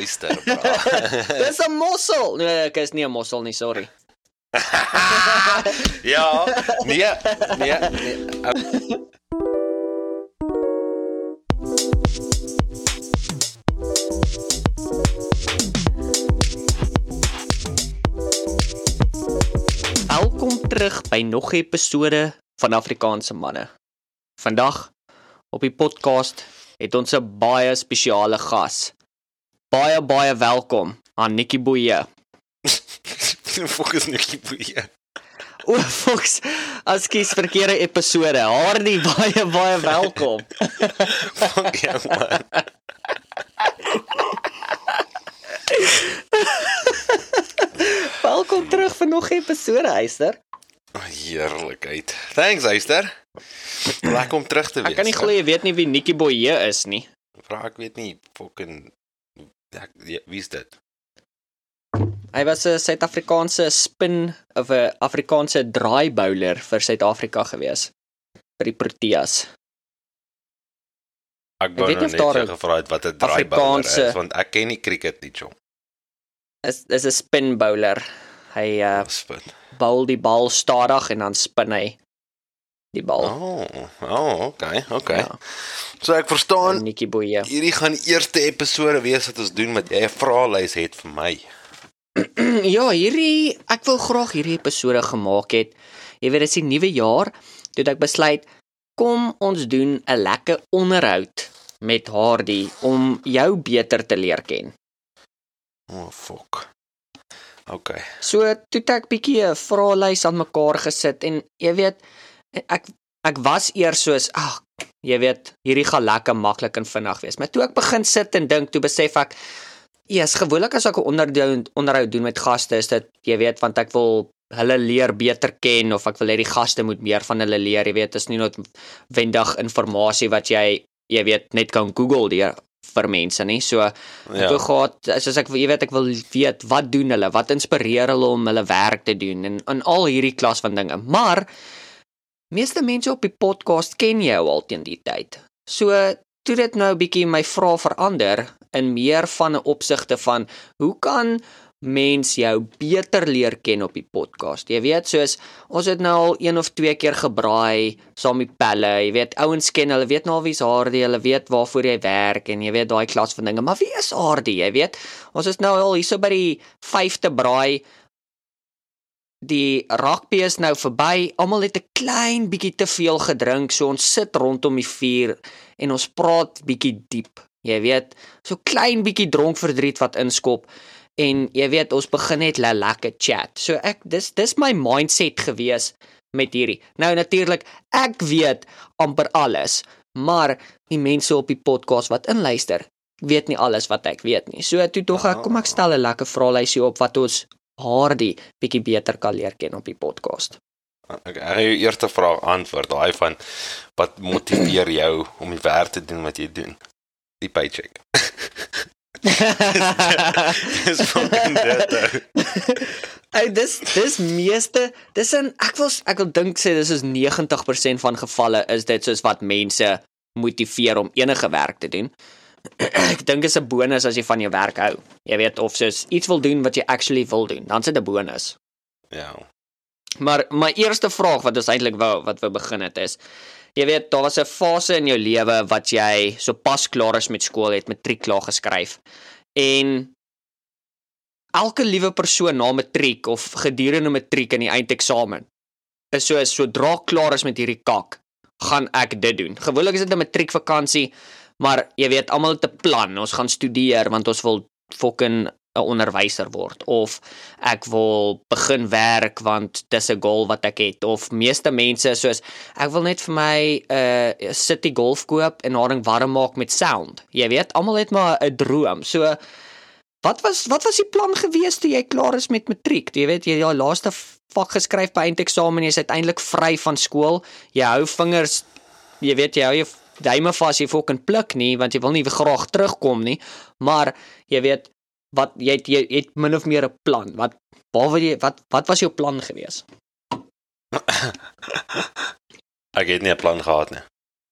oyster, bro. Dis 'n mossel. Nee, ek is nie 'n mossel nie, sorry. ja, nee, nee, nee. Welkom terug by nog 'n episode van Afrikaanse manne. Vandag op die podcast het ons 'n baie spesiale gas. Baie baie welkom aan Nikki Boeye. Fokus op hier. O, foks, askies verkeerde episode. Hardie baie baie welkom. Fuck jou man. welkom terug vir nog 'n episode, Eyster. Oh, Heerlikheid. Thanks, Eyster. Lekker om terug te wees. Ek kan nie glo jy weet nie wie Nikki Boeye is nie. Vra ek weet nie fucking ek, wie is dit? Hy was 'n Suid-Afrikaanse spin of 'n Afrikaanse draai bowler vir Suid-Afrika gewees vir die Proteas. Ek wou nou net daar jou gevra het wat 'n draaibouler Afrikaanse- is want ek ken nie cricket nie, chom. Is is 'n spin bowler. Hy uh Spin. bowl die bal stadig en dan spin hy die bal. Oh, oh, okay, okay. Ja. So ek verstaan Nikki Boeye. hierdie gaan die eerste episode wees wat ons doen wat jy 'n vraelys het vir my. Ja, hierdie ek wil graag hierdie episode gemaak het. Jy weet dit is die nuwe jaar, toe ek besluit kom ons doen 'n lekker onderhoud met Hardie om jou beter te leer ken. Oh fuck. Okay. So toe ek bietjie 'n vraelys aan mekaar gesit en jy weet ek ek was eers soos ag jy weet hierdie gaan lekker maklik en vinnig wees. Maar toe ek begin sit en dink, toe besef ek ja, is gewoonlik as ek 'n onderhoud onderhoud doen met gaste is dit jy weet want ek wil hulle leer beter ken of ek wil hê die gaste moet meer van hulle leer, jy weet, is nie noodwendig inligting wat jy jy weet net kan Google deur vir mense nie. So Ja. Wou gehad soos ek jy weet ek wil weet wat doen hulle? Wat inspireer hulle om hulle werk te doen en in al hierdie klas van dinge. Maar meeste mense op die podcast ken jou al teen die tyd. So toe dit nou 'n bietjie my vrae verander in meer van 'n opsigte van hoe kan mens jou beter leer ken op die podcast. Jy weet soos ons het nou al een of twee keer gebraai saam met Pelle. Jy weet ouens ken hulle weet nou al wie's Hardie, hulle weet waarvoor jy werk en jy weet daai klas van dinge. Maar wie is Hardie? Jy weet, ons is nou al hierso by die 5de braai. Die rugby is nou verby. Almal het 'n klein bietjie te veel gedrink, so ons sit rondom die vuur en ons praat bietjie diep. Jy weet, so klein bietjie dronkverdriet wat inskop en jy weet ons begin net le- lekker chat. So ek dis dis my mindset gewees met hierdie. Nou natuurlik, ek weet amper alles, maar die mense op die podcast wat inluister, weet nie alles wat ek weet nie. So toe tog ek kom ek stel 'n lekker vraelysie op wat ons Hardie bietjie beter kan leer ken op die podcast. Ek ek gaan jou eerste vraag antwoord, daai van wat motiveer jou om die werk te doen wat jy doen? Die paycheck. Dis fucking dit. Hey, dis dis meeste dis in ek wil ek wil dink sê dis is 90% van gevalle is dit soos wat mense motiveer om enige werk te doen. ek dink is 'n bonus as jy van jou werk hou. Jy weet of soos iets wil doen wat jy actually wil doen, dan is dit 'n bonus. Ja. Maar my eerste vraag wat ons eintlik wou wat we begin het is jy weet daar was 'n fase in jou lewe wat jy so pas klaar is met skool het matriek klaar geskryf en elke liewe persoon na matriek of gedurende matriek in die eindeksamen is so sodra klaar is met hierdie kak gaan ek dit doen. Gewoonlik is dit 'n matriekvakansie, maar jy weet almal het 'n plan. Ons gaan studeer want ons wil fucking 'n onderwyser word of ek wil begin werk want dis 'n goal wat ek het of meeste mense soos ek wil net vir my 'n uh, city golf koop en haring warm maak met sound. Jy weet, almal het maar 'n droom. So wat was wat was die plan gewees toe jy klaar is met matriek? Jy weet jy het jou laaste vak geskryf by eindeksamen, jy's uiteindelik vry van skool. Jy hou vingers jy weet jy hou jou duime vas jy fucking pluk nie want jy wil nie graag terugkom nie. Maar jy weet wat jy het, jy het min of meer 'n plan. Wat waar wil jy wat wat was jou plan gewees? Ek het nie 'n plan gehad nie.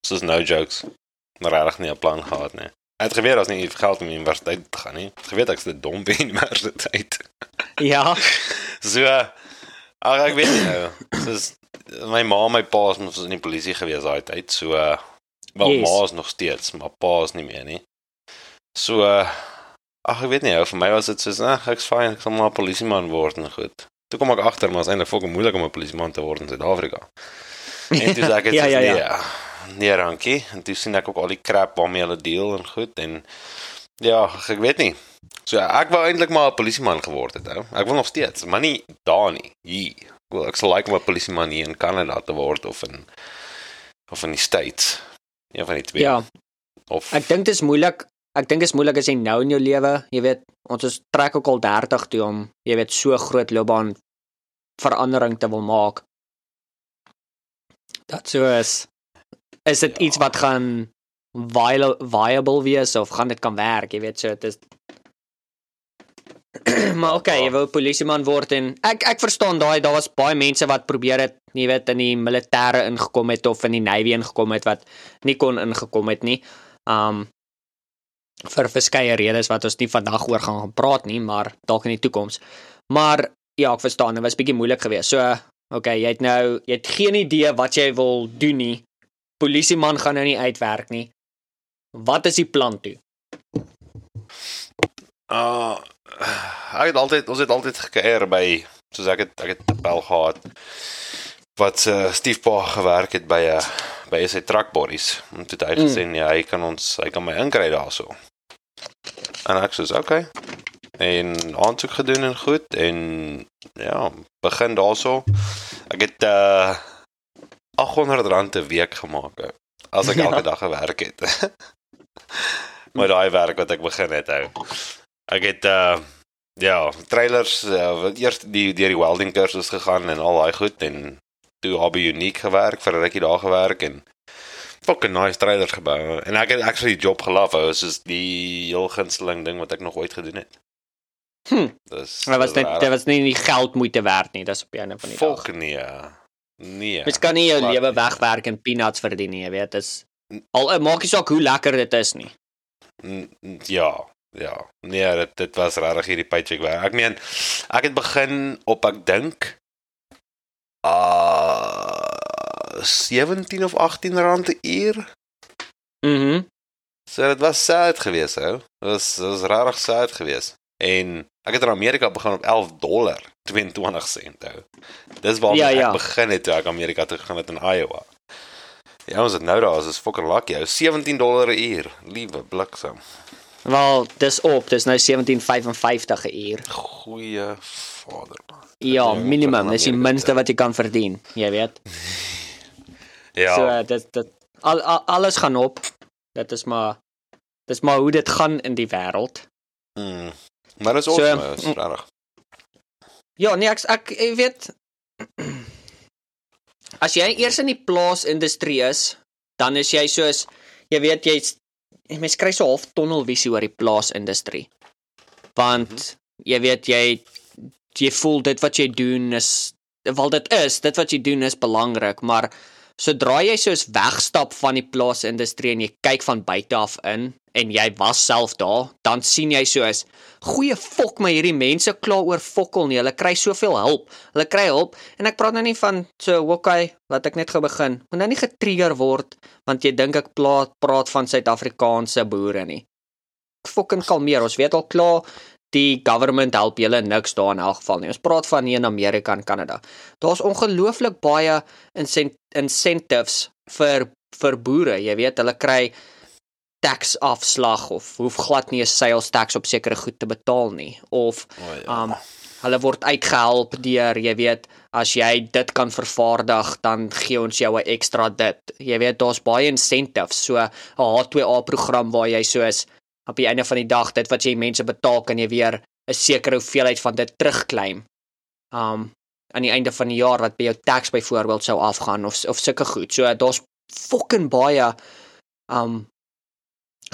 Soos no jokes. Maar regtig nie 'n plan gehad nie. Hy het geweet as nie geld om universiteit te gaan nie. Hy het geweet ek's te dom by universiteit. Ja. So ag ek weet nie nou. Soos my ma en my pa is mos in die polisie gewees daai tyd. So wel Yes. ma is nog steeds, maar pa is nie meer nie. So ag ek weet nie, ou, vir my was dit soos ag ek's fyn, ek sal maar 'n polisieman word en goed. Toe kom ek agter maar is eintlik fucking moeilik om 'n polisieman te word in Suid-Afrika. En toe sê ek dit Ja, ja, ja. nee, nee, dankie. En toe sien ek ook al die crap waarmee hulle deel en goed en ja, ek weet nie. So ek wou eintlik maar 'n polisieman geword het, ou. Ek wil nog steeds, maar nie daar nie. Hier. Ek wil ek sal like om 'n polisieman hier in Kanada te word of in of in die States. Een van die twee. Ja, Of ek dink dit is moeilik. Ek dink dit is moeilik as jy nou in jou lewe, jy weet, ons is trek ook al 30 toe om, jy weet, so groot loopbaan verandering te wil maak. Dat so is is dit Ja. iets wat gaan viable, viable wees of gaan dit kan werk, jy weet, so dit is maar okay, jy wou polisieman word en ek ek verstaan daai daar was baie mense wat probeer het, jy weet, in die militêre ingekom het of in die navy ingekom het wat nie kon ingekom het nie. Um vir verskeie redes wat ons nie vandag oor gaan gaan praat nie, maar dalk in die toekoms. Maar ja, ek verstaan, dit was bietjie moeilik geweest. So, okay, jy het nou jy het geen idee wat jy wil doen nie. Polisieman gaan nou nie uitwerk nie. Wat is die plan toe? uh ek het altyd ons het altyd gekuier by soos ek het ek het 'n pel gehad wat se uh, stiefpa gewerk het by 'n by sy trakbodies. En toe het hy gesê nee, hy kan ons hy kan my inkry daarso. En ek sê okay. En aansoek gedoen en goed en ja, begin daarso. Ek het uh 800 rand 'n week gemaak ou, as ek Ja. elke dag gewerk het. maar daai werk wat ek begin het hou. Ek het uh ja, trailers uh, wat eers die deur die welding kursus gegaan en al daai goed en toe AB Unique gewerk vir 'n rukkie daar gewerk en fucking nice trailers gebou en ek het actually die job gelaf. Was soos die heel gunsteling ding wat ek nog ooit gedoen het. Hm. Dis Dit was net dit was nie die geld moeite werd nie, dis op die einde van die dag. Fuck nee. Nee. Mens kan nie jou lewe nie. wegwerk en peanuts verdien nie, jy weet, dis al eh, maak nie saak hoe lekker dit is nie. Ja, ja. Nee, dit dit was regtig hierdie paycheck werk. Ek meen, ek het begin op ek dink uh 17 of 18 rand 'n uur. Mhm. So dit was sad geweest, ou. Dit was dit was regtig sad geweest. En ek het in Amerika begin op 11 dollar 22 sent, ou. Dis waar Ja, ek ja. begin het toe ek Amerika toe gegaan het in Iowa. Ja, ons het nou daar, is fucking lucky, ou. 17 dollar 'n uur. Liewe bliksem. Wel, dis op, dis nou 17.55 'n uur. Goeie vader man. Ja, Ja, minimum, dis die minste wat jy kan verdien, jy weet. Ja. So dit dit al, al, alles gaan op. Dit is maar dis maar hoe dit gaan in die wêreld. mm. Maar dis So, awesome, mm. regtig. Ja, nee, ek ek, ek weet as jy eers in die plaasindustrie is, dan is jy soos jy weet jy's mens kry so half tunnelvisie oor die plaasindustrie. Want Mhm. jy weet jy jy voel dit wat jy doen is wel dit is, dit wat jy doen is belangrik, maar sodra jy soos wegstap van die plaasindustrie en jy kyk van buite af in en jy was self daar, dan sien jy soos goeie fok my hierdie mense kla oor fokkel nie. Hulle kry soveel hulp. Hulle kry hulp en ek praat nou nie van so okay, laat ek net gou begin. Moet nou nie getrigger word want jy dink ek praat praat van Suid-Afrikaanse boere nie. Fucking kalmeer. Ons weet al klaar die government help julle niks daar in elk geval nie. Ons praat van hier in Amerika en Kanada. Daar's ongelooflik baie incent incentives vir vir boere. Jy weet, hulle kry tax afslag of hoef glad nie 'n sales tax op sekere goed te betaal nie of Oh, ja. um hulle word uitgehelp deur jy weet as jy dit kan vervaardig dan gee ons jou 'n ekstra dit. Jy weet daar's baie incentives so 'n H2A program waar jy soos op die einde van die dag dit wat jy mense betaal kan jy weer 'n sekere hoeveelheid van dit terugklaim. Um aan die einde van die jaar wat by jou tax byvoorbeeld sou afgaan of of sulke goed. So daar's fucking baie um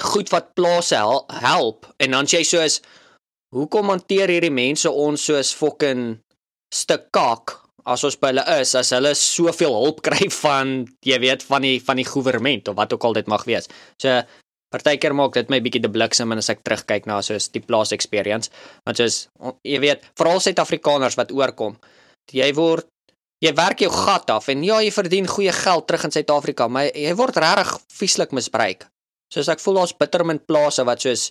goed wat plase hel, help en dan sê jy soos hoekom hanteer hierdie mense ons soos fucking stuk kak as ons by hulle is as hulle soveel hulp kry van jy weet van die van die regering of wat ook al dit mag wees. So Partykeer maak dit my bietjie te bliksem en as ek terugkyk na soos die plaas experience, want soos jy weet, veral Suid-Afrikaners wat oorkom, jy word jy werk jou gat af en ja, jy verdien goeie geld terug in Suid-Afrika, maar jy word regtig vieslik misbruik. Soos ek voel daar's bittermin plase wat soos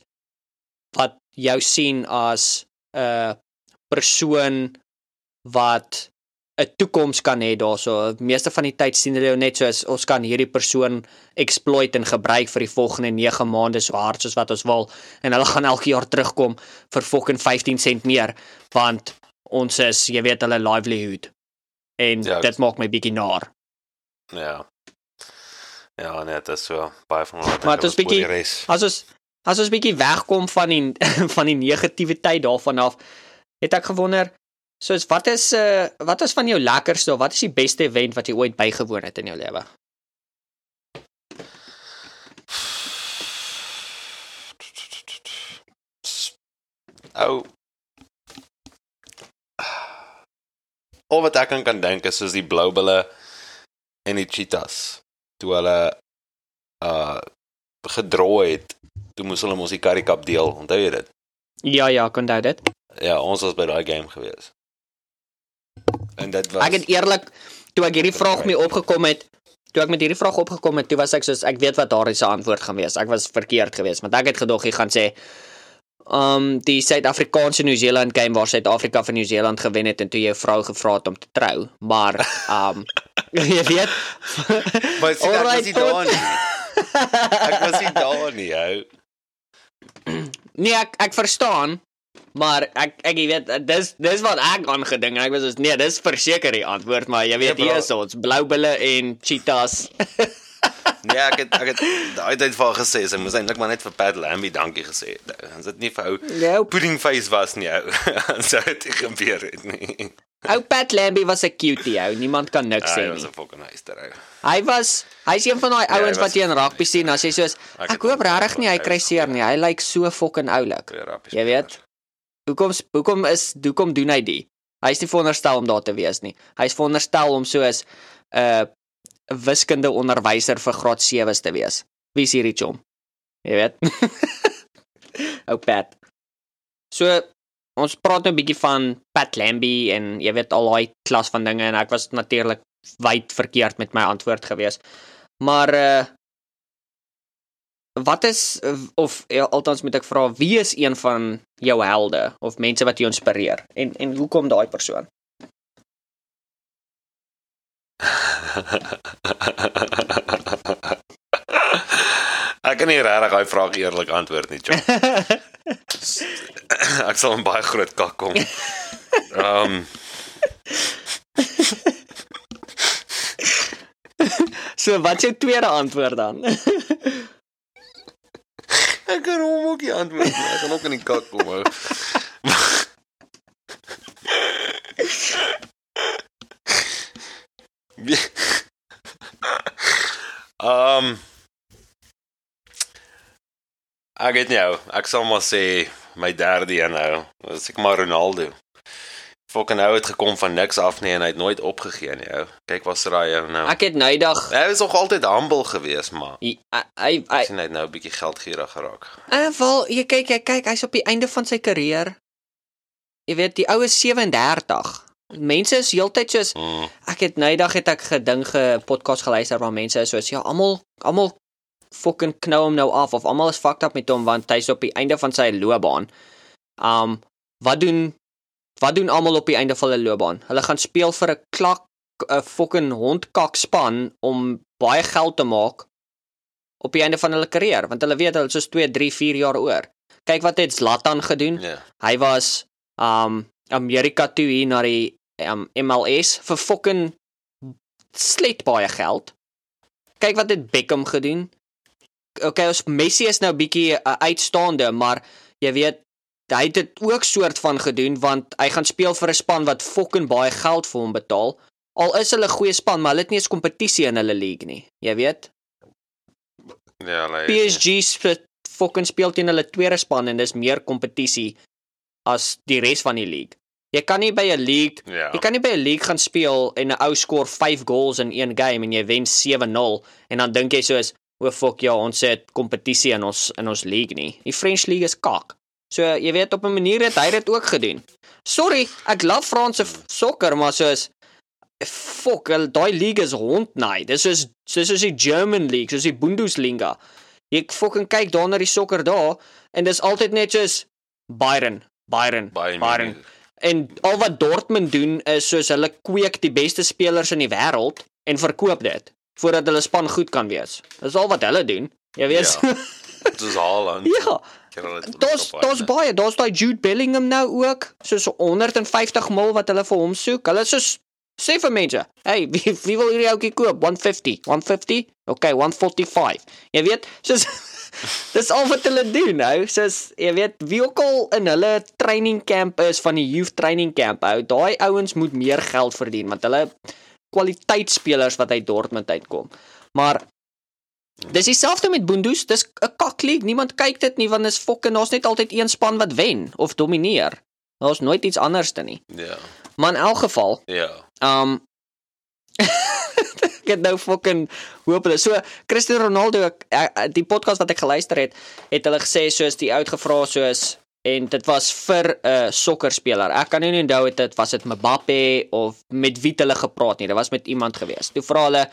wat jou sien as 'n persoon wat 'n toekoms kan hê daarso. Meeste van die tyd sien hulle jou net soos ons kan hierdie persoon exploit en gebruik vir die volgende 9 maande so hard soos wat ons wil en hulle gaan elke jaar terugkom vir fucking 15 sent meer want ons is, jy weet, hulle livelihood. En Ja, dit maak my bietjie naar. Ja. Ja, nee, dit is so baie van hulle. Maar dit is bietjie-. As ons as ons bietjie wegkom van die van die negativiteit daarvan af, het ek gewonder soos wat is uh wat is van jou lekkerste of wat is die beste event wat jy ooit bygewoon het in jou lewe? Ou. Al wat ek aan kan dink is soos die blou bulle en die cheetahs. Toe hulle uh gedrooi het, toe moes hulle mos die curry cup deel. Onthou jy dit? Ja ja, kon onthou dit. Ja, ons was by daai game gewees. En dit was Ek het eerlik toe ek hierdie vraag mee opgekom het, toe ek met hierdie vraag opgekom het, toe was ek soos ek weet wat daardie se antwoord gaan wees. Ek was verkeerd geweest, want ek het gedog jy gaan sê um die Suid-Afrikaanse New Zealand game waar Suid-Afrika van New Zealand gewen het en toe jou vrou gevra het om te trou, maar um jy weet Maar sien, ek was Alright, nie tot- daar nie. Ek was nie daar nie, ou. Nee, ek ek verstaan, maar ek ek jy weet dis dis wat ek aangedink en ek was soos nee, dis verseker die antwoord, maar jy weet Nee, hier is ons blou bulle en cheetahs. Nee, ek het ek het daai tyd vir gesê, sy moes eintlik maar net vir Pat Lambie dankie gesê het. As dit nie vir ou Nou, pudding face was nie, ou. Sou dit nie gebeur het nie. ou Pat Lambie was 'n cutie ou, niemand kan niks Hy sê was nie. 'n fucking huister ou. Hy was hy's een van daai hy ouens was- wat jy in rugby sien as jy soos Ek ek het hoop regtig nie hy hy kry was seer nie. Hy lyk so fucking oulik. Jy weet? Hoekom hoekom is hoekom doen hy dit? Hy's nie veronderstel om daar te wees nie. Hy's veronderstel om soos 'n uh, wiskunde onderwyser vir graad 7's te wees. Wie is hierdie chom? Jy weet. Ou Pat. So ons praat nou 'n bietjie van Pat Lambie en jy weet al daai klas van dinge en ek was natuurlik wyd verkeerd met my antwoord gewees. Maar uh wat is of ja, althans moet ek vra wie is een van jou helde of mense wat jou inspireer en en hoekom daai persoon? Ek kan nie regtig daai vraag eerlik antwoord nie, John. Ek sal 'n baie groot kak kom. Ehm, um, so wat is jou tweede antwoord dan? ek kan hom ook nie antwoord nie. Ek gaan ook in die kak kom ou. Ehm um, Ek weet nie ou. Ek sal maar sê my derde een nou. Dis ek maar Ronaldo. Fucking ou het gekom van niks af nie en hy het nooit opgegee nie ou. Kyk wat raai ou nou. Ek het nou eendag Hy was nog altyd humble geweest, maar hy hy hy sien hy het nou 'n bietjie geldgierig geraak. uh, wel jy kyk jy kyk hy's op die einde van sy kariere. Jy weet die ou is 37. Mense is heeltyd soos Mm. ek het nou eendag het ek gedink ge podcast geluister waar mense is soos ja almal almal fucking knou hom nou af of almal is fucked up met hom want hy's op die einde van sy loopbaan. Um wat doen wat doen almal op die einde van hulle loopbaan? Hulle gaan speel vir 'n klak 'n fucking hondkak span om baie geld te maak op die einde van hulle kariere want hulle weet hulle is soos 2, 3, 4 jaar oor. Kyk wat het Zlatan gedoen. Ja. Hy was um Amerika toe hier na die um, MLS vir fucking slet baie geld. Kyk wat het Beckham gedoen. Okay, ons Messi is nou bietjie 'n uh, uitstaande, maar jy weet hy het dit ook soort van gedoen want hy gaan speel vir 'n span wat fucking baie geld vir hom betaal. Al is hulle 'n goeie span, maar hulle het nie eens kompetisie in hulle league nie. Jy weet, Ja, hy PSG sp fucking speel teen hulle tweede span en dis meer kompetisie as die res van die league. Jy kan nie by 'n league Ja. Jy kan nie by 'n league gaan speel en 'n ou skoor 5 goals in een game en jy wen 7-0 en dan dink jy soos, o fuck ja, ons het kompetisie in ons in ons league nie. Die French league is kak. So jy weet op 'n manier het hy dit ook gedoen. Sorry, ek love Franse sokker, maar soos al daai league is hondnaai. Dis soos soos soos die German league, soos die Bundesliga. Ek fucking kyk daar na die sokker daar en dis altyd net soos Bayern, Bayern, Bayern Bayern. En al wat Dortmund doen is soos hulle kweek die beste spelers in die wêreld en verkoop dit voordat hulle span goed kan wees. Dis al wat hulle doen. Jy weet. Ja. Soos Haaland. Ja. Ken hulle Daar's daar's hy- baie, daar's daai Jude Bellingham nou ook, soos 150 mil wat hulle vir hom soek. Hulle soos sê vir mense, "Hey, wie wie wil hierdie ouetjie koop? 150, 150? Okay, 145." Jy weet, soos dis al wat hulle doen nou. Soos jy weet, wie ook al in hulle training camp is van die youth training camp ou, daai ouens moet meer geld verdien want hulle kwaliteitspelers wat uit Dortmund uitkom. Maar Dis dieselfde met Bundus, dis 'n kakliek. Niemand kyk dit nie want dis fokke, daar's net altyd een span wat wen of domineer. Daar's nooit iets anderste nie. Ja. Maar in elk geval, Ja. um ek het nou fucking hoop hulle. So Cristiano Ronaldo, ek, die podcast wat ek geluister het, het hulle gesê soos die uitgevra soos en dit was vir 'n uh, sokkerspeler. Ek kan nie onthou het dit was dit Mbappe of met wie hulle gepraat nie. Dit was met iemand gewees. Toe vra hulle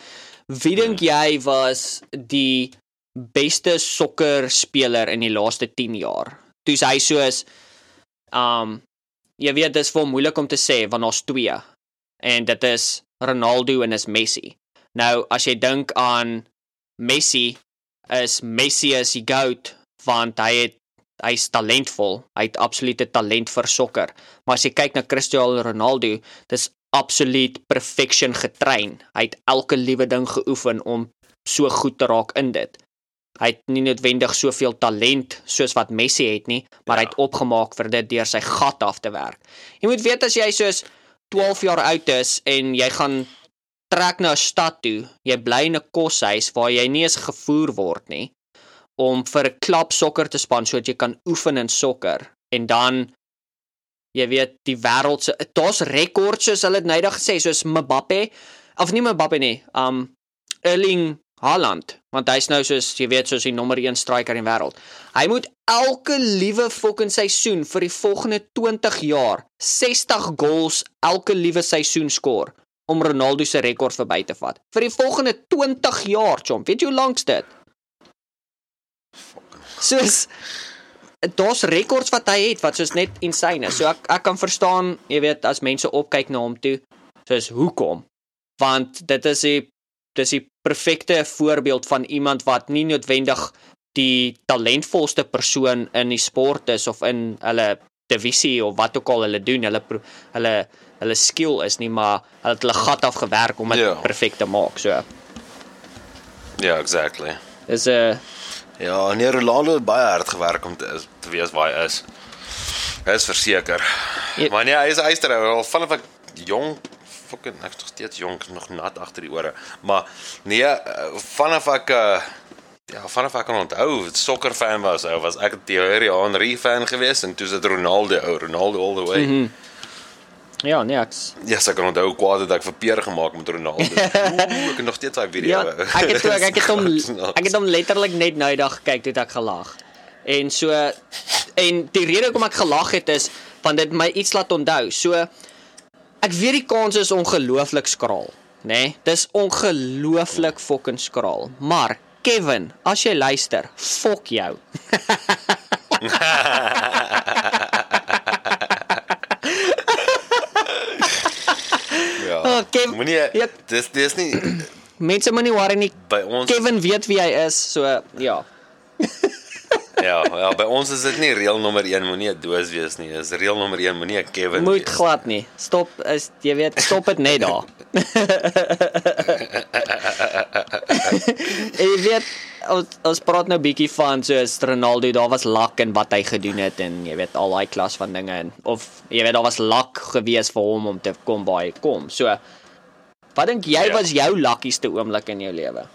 wie dink jy was die beste sokkerspeler in die laaste 10 jaar? Toe sê hy soos um jy weet dis vir hom moeilik om te sê want daar's twee en dit is Ronaldo en is Messi. Nou as jy dink aan Messi is Messi is die goat want hy het hy's talentvol. Hy het absolute talent vir sokker. Maar as jy kyk na Cristiano Ronaldo, dis absoluut perfection getrein. Hy het elke liewe ding geoefen om so goed te raak in dit. Hy het nie noodwendig soveel talent soos wat Messi het nie, maar ja. hy het opgemaak vir dit deur sy gat af te werk. Jy moet weet as jy soos 12 jaar oud is en jy gaan trek na 'n stad toe, jy bly in 'n koshuis waar jy nie eens gevoer word nie om vir 'n klap sokker te span sodat jy kan oefen in sokker en dan jy weet die wêreld se daar's rekords soos hulle dit nydig gesê soos Mbappe of nie Mbappe nie um Erling Haaland. Want hy's nou soos jy weet soos die nommer 1 striker in die wêreld. Hy moet elke liewe fucking seisoen vir die volgende 20 jaar 60 goals elke liewe seisoen skoor om Ronaldo se rekord verby te vat. Vir die volgende 20 jaar chom weet jy hoe lank dit? Soos daar's rekords wat hy het wat soos net insane is. So ek ek kan verstaan, jy weet, as mense opkyk na hom toe, soos hoekom? Want dit is 'n dis die perfekte voorbeeld van iemand wat nie noodwendig die talentvolste persoon in die sport is of in hulle divisie of wat ook al hulle doen, hulle hulle hulle skill is nie, maar hulle het hulle gat af gewerk om dit Ja. perfek te maak. So Ja, exactly. is 'n uh, Ja, nee, Ronaldo het baie hard gewerk om te, is- te wees waar hy is. Hy is verseker. Ja. Maar nee, hy is hy is er al vanaf ek jong fucking ek is nog steeds jonk, nog nat agter die ore. Maar nee, eh, vanaf ek uh, ja, vanaf ek kan onthou, sokker fan was, ou was ek 'n Thierry Henry fan geweest en toe is dit Ronaldo, ou Ronaldo all the way. Mm -hmm. Ja, nee, ek's Ja, yes, ek kan onthou kwaad het ek vir Peer gemaak met Ronaldo. Ooh, ek het nog steeds daai video. Ja, ek het ook ek het hom ek het hom letterlik net nou dag gekyk toe ek gelag. En so en die rede hoekom ek gelag het is want dit my iets laat onthou. So ek weet die kans is ongelooflik skraal, nê? Nee? Dis ongelooflik fucking skraal. Maar Kevin, as jy luister, fok jou. Ja. Oh, Kev- Moenie Ja. dis dis nie Mense moenie worry nie. by ons Kevin weet wie hy is, so ja. Ja, ja, by ons is dit nie reël nommer 1 moenie 'n doos wees nie. Dis reël nommer 1 moenie 'n Kevin Moet wees. glad nie. Stop is jy weet, stop dit net daar. jy weet ons, ons praat nou bietjie van soos Ronaldo, daar was lak en wat hy gedoen het en jy weet al daai klas van dinge en of jy weet daar was lak gewees vir hom om te kom waar hy kom. So wat dink jy Ja. was jou luckieste oomblik in jou lewe?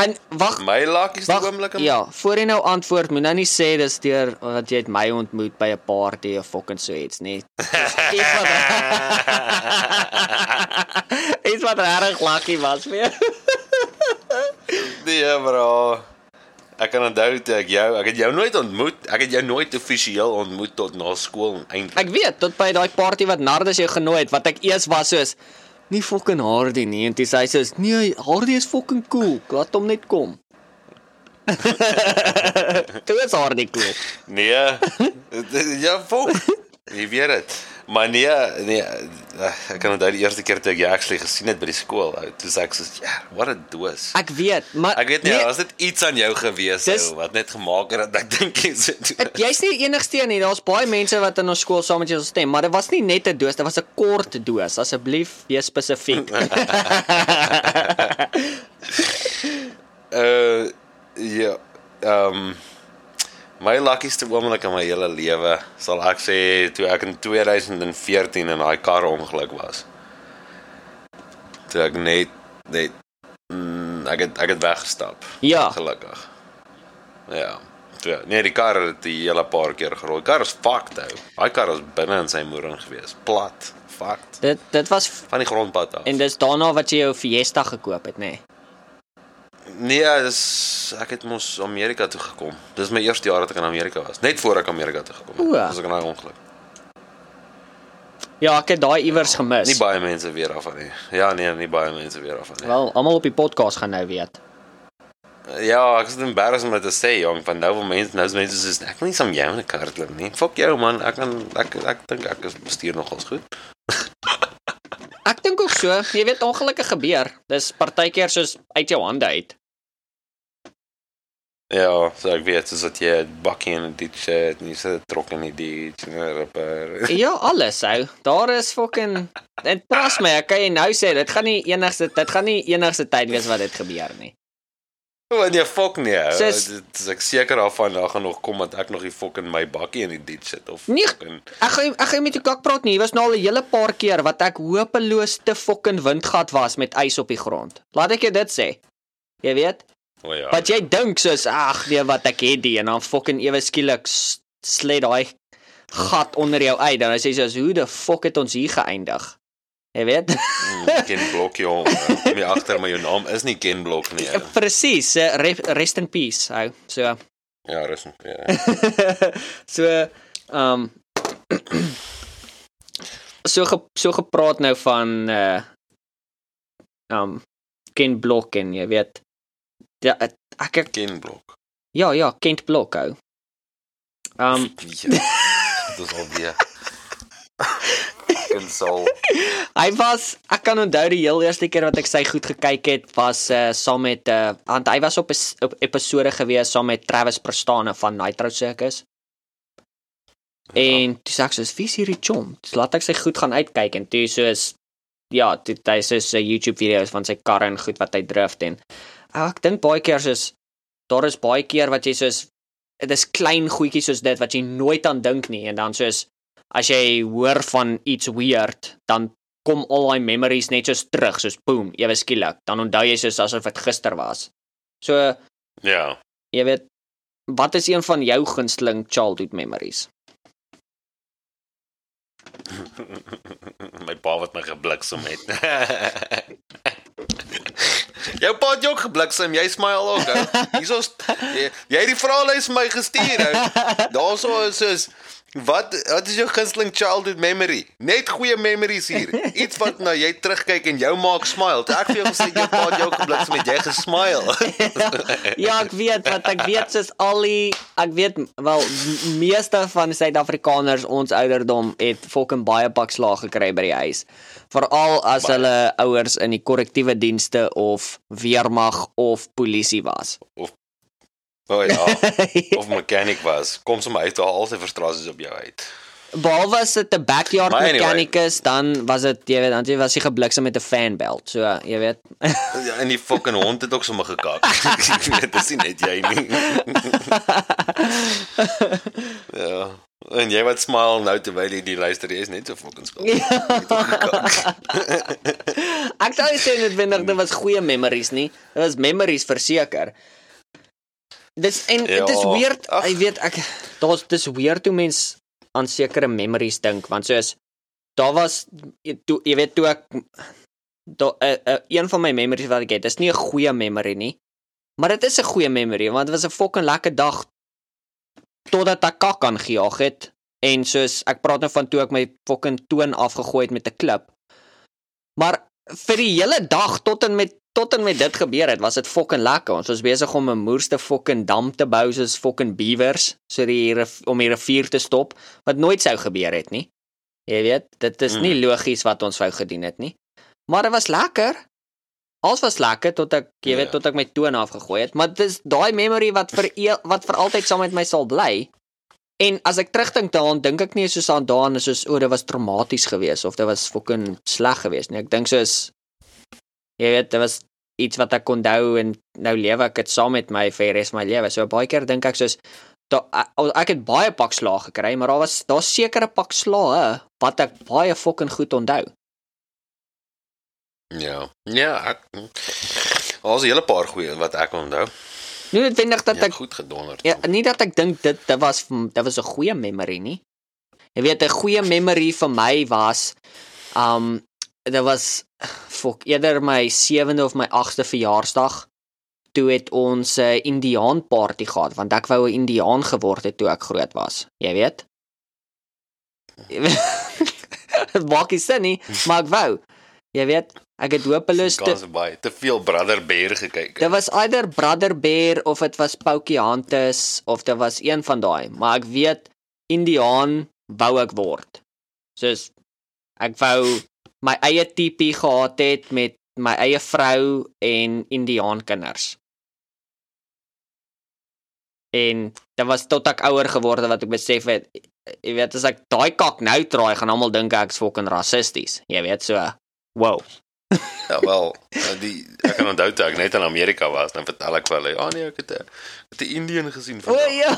En wag, My Wag, oomblik. ja, voor jy nou antwoord, moet nou nie sê dis deur wat jy het my ontmoet by 'n party of fucking so iets nie. Iets wat Iets wat regtig lucky was vir jou. Nee, bro. Ek kan onthou toe ek jou, ek het jou nooit ontmoet. Ek het jou nooit offisieel ontmoet tot na skool eintlik. Ek weet tot by daai party wat Nardus jou genooi het wat ek eers was soos nie fucking Hardy nie en sê hy soos nee Hardy is fucking cool. Laat hom net kom. Toe is Hardy cool. Nee. ja, fok. Jy weet dit. Maar nee, nee, ek kan onthou die eerste keer toe ek jou actually gesien het by die skool. ou, Toe sê ek so, ja, wat 'n doos. Ek weet, maar Ek weet nie, nee, was dit iets aan jou gewees Dis- ou wat net gemaak het dat ek dink jy's Ek- Jy's nie die enigste een nie. Daar's baie mense wat in ons skool saam met jou stem, maar dit was nie net 'n doos, dit was 'n kort doos. Asseblief, wees spesifiek. uh ja, ehm um, my luckieste oomblik in my hele lewe sal ek sê toe ek in 2014 in daai kar ongeluk was. Toe ek net net mm, ek het ek het weggestap. Ja. Gelukkig. Ja. Toe, nee, die kar het die hele paar keer gerol. Die kar is fucked ou. Daai kar was binne in sy moering gewees. Plat. Fucked. dit dit was Van die grondpad af. en dis daarna wat jy jou Fiesta gekoop het, nê? Nee. Nee, dis ek het mos Amerika toe gekom. Dis my eerste jaar dat ek in Amerika was. Net voor ek Amerika toe gekom het. Was ek in daai ongeluk. Ja, ek het daai iewers gemis. Nie baie mense weet daarvan nie. Ja, nee, nie baie mense weet daarvan nie. Wel, almal op die podcast gaan nou weet. Ja, ek is embarrassed om dit te sê, jong, van nou wil mense nou is mense sê ek wil nie saam jou in 'n kar klim nie. Fuck jou man, ek kan ek ek dink ek is bestuur nogals goed. Ek dink ook so. Jy weet ongelukke gebeur. Dis partykeer soos uit jou hande uit. Ja, so ek weet soos dat jy bakkie in ditch het, en jy sit trok in die ditch en 'n ripper. Ja, alles ou. Daar is fucking Dit trust my, ek kan jy nou sê dit gaan nie enigste dit gaan nie enigste tyd wees wat dit gebeur nie. O, nee, fuck nee. ou. Sis- Dit is ek seker daarvan daar gaan nog kom dat ek nog die fucking my bakkie in die ditch sit of Nee. fucking Ek gaan ek gaan met jou kak praat nie. Jy was nou al 'n hele paar keer wat ek hopeloos te fucking windgat was met ys op die grond. Laat ek jou dit sê. Jy weet? O ja. Wat jy dink soos ag nee wat ek het die en dan fucking ewe skielik s- sled daai gat onder jou uit dan sê jy soos hoe the fuck het ons hier geëindig? Jy weet? Mm, Ken Blok jong. Kom jy agter maar jou naam is nie Ken Blok nie. ou. Presies, re- rest in peace. Ou. So Ja, rus nog weer. so um so ge, so gepraat nou van uh um Ken Blok en jy weet ja, het- ek ek- Ken Blok. ja ja Kent Blok ou. Um Ja. Dit is al weer. Ken Sol. hy was ek kan onthou die heel eerste keer wat ek sy goed gekyk het was uh saam met uh want hy was op 'n op episode gewees saam met Travis Prestane van Nitro Circus. En toe sê ek soos vies hierdie chom. Dis laat ek sy goed gaan uitkyk en toe soos ja, toe hy soos sy YouTube video's van sy karre en goed wat hy drift en ek dink baie keer soos daar is baie keer wat jy soos dit is klein goedjies soos dit wat jy nooit aan dink nie en dan soos as jy hoor van iets weird dan kom al daai memories net soos terug soos boom ewe skielik dan onthou jy soos asof dit gister was. So Ja. jy weet wat is een van jou gunsteling childhood memories? my pa wat my gebliksem het. Jou pa het jou ook gebliksem, jy smile ook. Hierso's jy, jy het die vraelys vir my gestuur. Daarso is soos wat wat is jou gunsteling childhood memory? Net goeie memories hier. Iets wat nou jy terugkyk en jou maak smile. Toe ek vir jou gesê jou pa het jou ook gebliksem, het jy gesmile. ja, ek weet wat ek weet soos al die ek weet wel meeste van Suid-Afrikaners ons ouderdom het fucking baie pak slaag gekry by die huis. Veral as Baie. hulle ouers in die korrektiewe dienste of weermag of polisie was. O oh, ja, of mechanic was. Kom sommer uit, al sy frustrasies op jou uit. Behalwe as dit 'n backyard anyway. mechanicus, dan was dit jy weet, dan jy was hy gebliksem met 'n fanbelt. So, jy weet. Ja, en die fucking hond het ook sommer gekak. Dit is net jy nie. ja. En jy wat smile nou terwyl jy die luister, jy is net so fucking skuldig. Jy gekak. Ek sou sê dit wendig dit was goeie memories nie. Dit was memories verseker. Dis en dit is Ja, weird. ag. Jy weet ek daar's dis weird hoe mens aan sekere memories dink want soos daar was toe jy weet toe ek daar uh, uh, een van my memories wat ek het, dis nie 'n goeie memory nie. Maar dit is 'n goeie memory want dit was 'n fucking lekker dag totdat ek kak aangejaag het en soos ek praat nou van toe ek my fucking toon afgegooi het met 'n klip. Maar vir die hele dag tot en met tot en met dit gebeur het, was dit fucking lekker. Ons was besig om 'n moerste fucking dam te bou soos fucking beavers, so die om die rivier te stop wat nooit sou gebeur het nie. Jy weet, dit is nie logies wat ons wou gedoen het nie. Maar dit was lekker. Alles was lekker tot ek, jy weet, Ja. tot ek my toon afgegooi het, maar dit is daai memory wat vir eel, wat vir altyd saam met my sal bly. En as ek terugdink daaraan, dink ek nie soos aan daaraan soos o, dit was traumaties geweest of dit was fucking sleg geweest nie. Ek dink soos jy weet, dit was iets wat ek onthou en nou lewe ek dit saam met my vir res my lewe. So baie keer dink ek soos da, ek, het baie pak slaag gekry, maar daar was daar sekere pak slae wat ek baie fucking goed onthou. Ja. Ja, ek Daar's 'n hele paar goeie wat ek onthou. Nie noodwendig dat Ja, ek goed gedonder. ja, nie dat ek dink dit dit was dit was 'n goeie memory nie. Jy weet 'n goeie memory vir my was um dit was fok eerder my 7de of my 8de verjaarsdag toe het ons 'n uh, Indiaan party gehad want ek wou 'n Indiaan geword het toe ek groot was. Jy weet? Dit maak nie sin nie, maar ek wou. Jy weet, ek het hopeloos te baie te veel Brother Bear gekyk. Dit was either Brother Bear of dit was Pocahontas of dit was een van daai, maar ek weet Indiaan wou ek word. Soos ek wou my eie tipi gehad het met my eie vrou en Indiaan kinders. En dit was tot ek ouer geword het wat ek besef het jy weet as ek daai kak nou draai gaan almal dink ek's fucking rassisties. Jy weet so wow. Ja wel, die ek kan onthou toe ek net in Amerika was, dan vertel ek vir hulle, "Ja nee, ek het 'n het 'n Indian gesien O vandag." ja.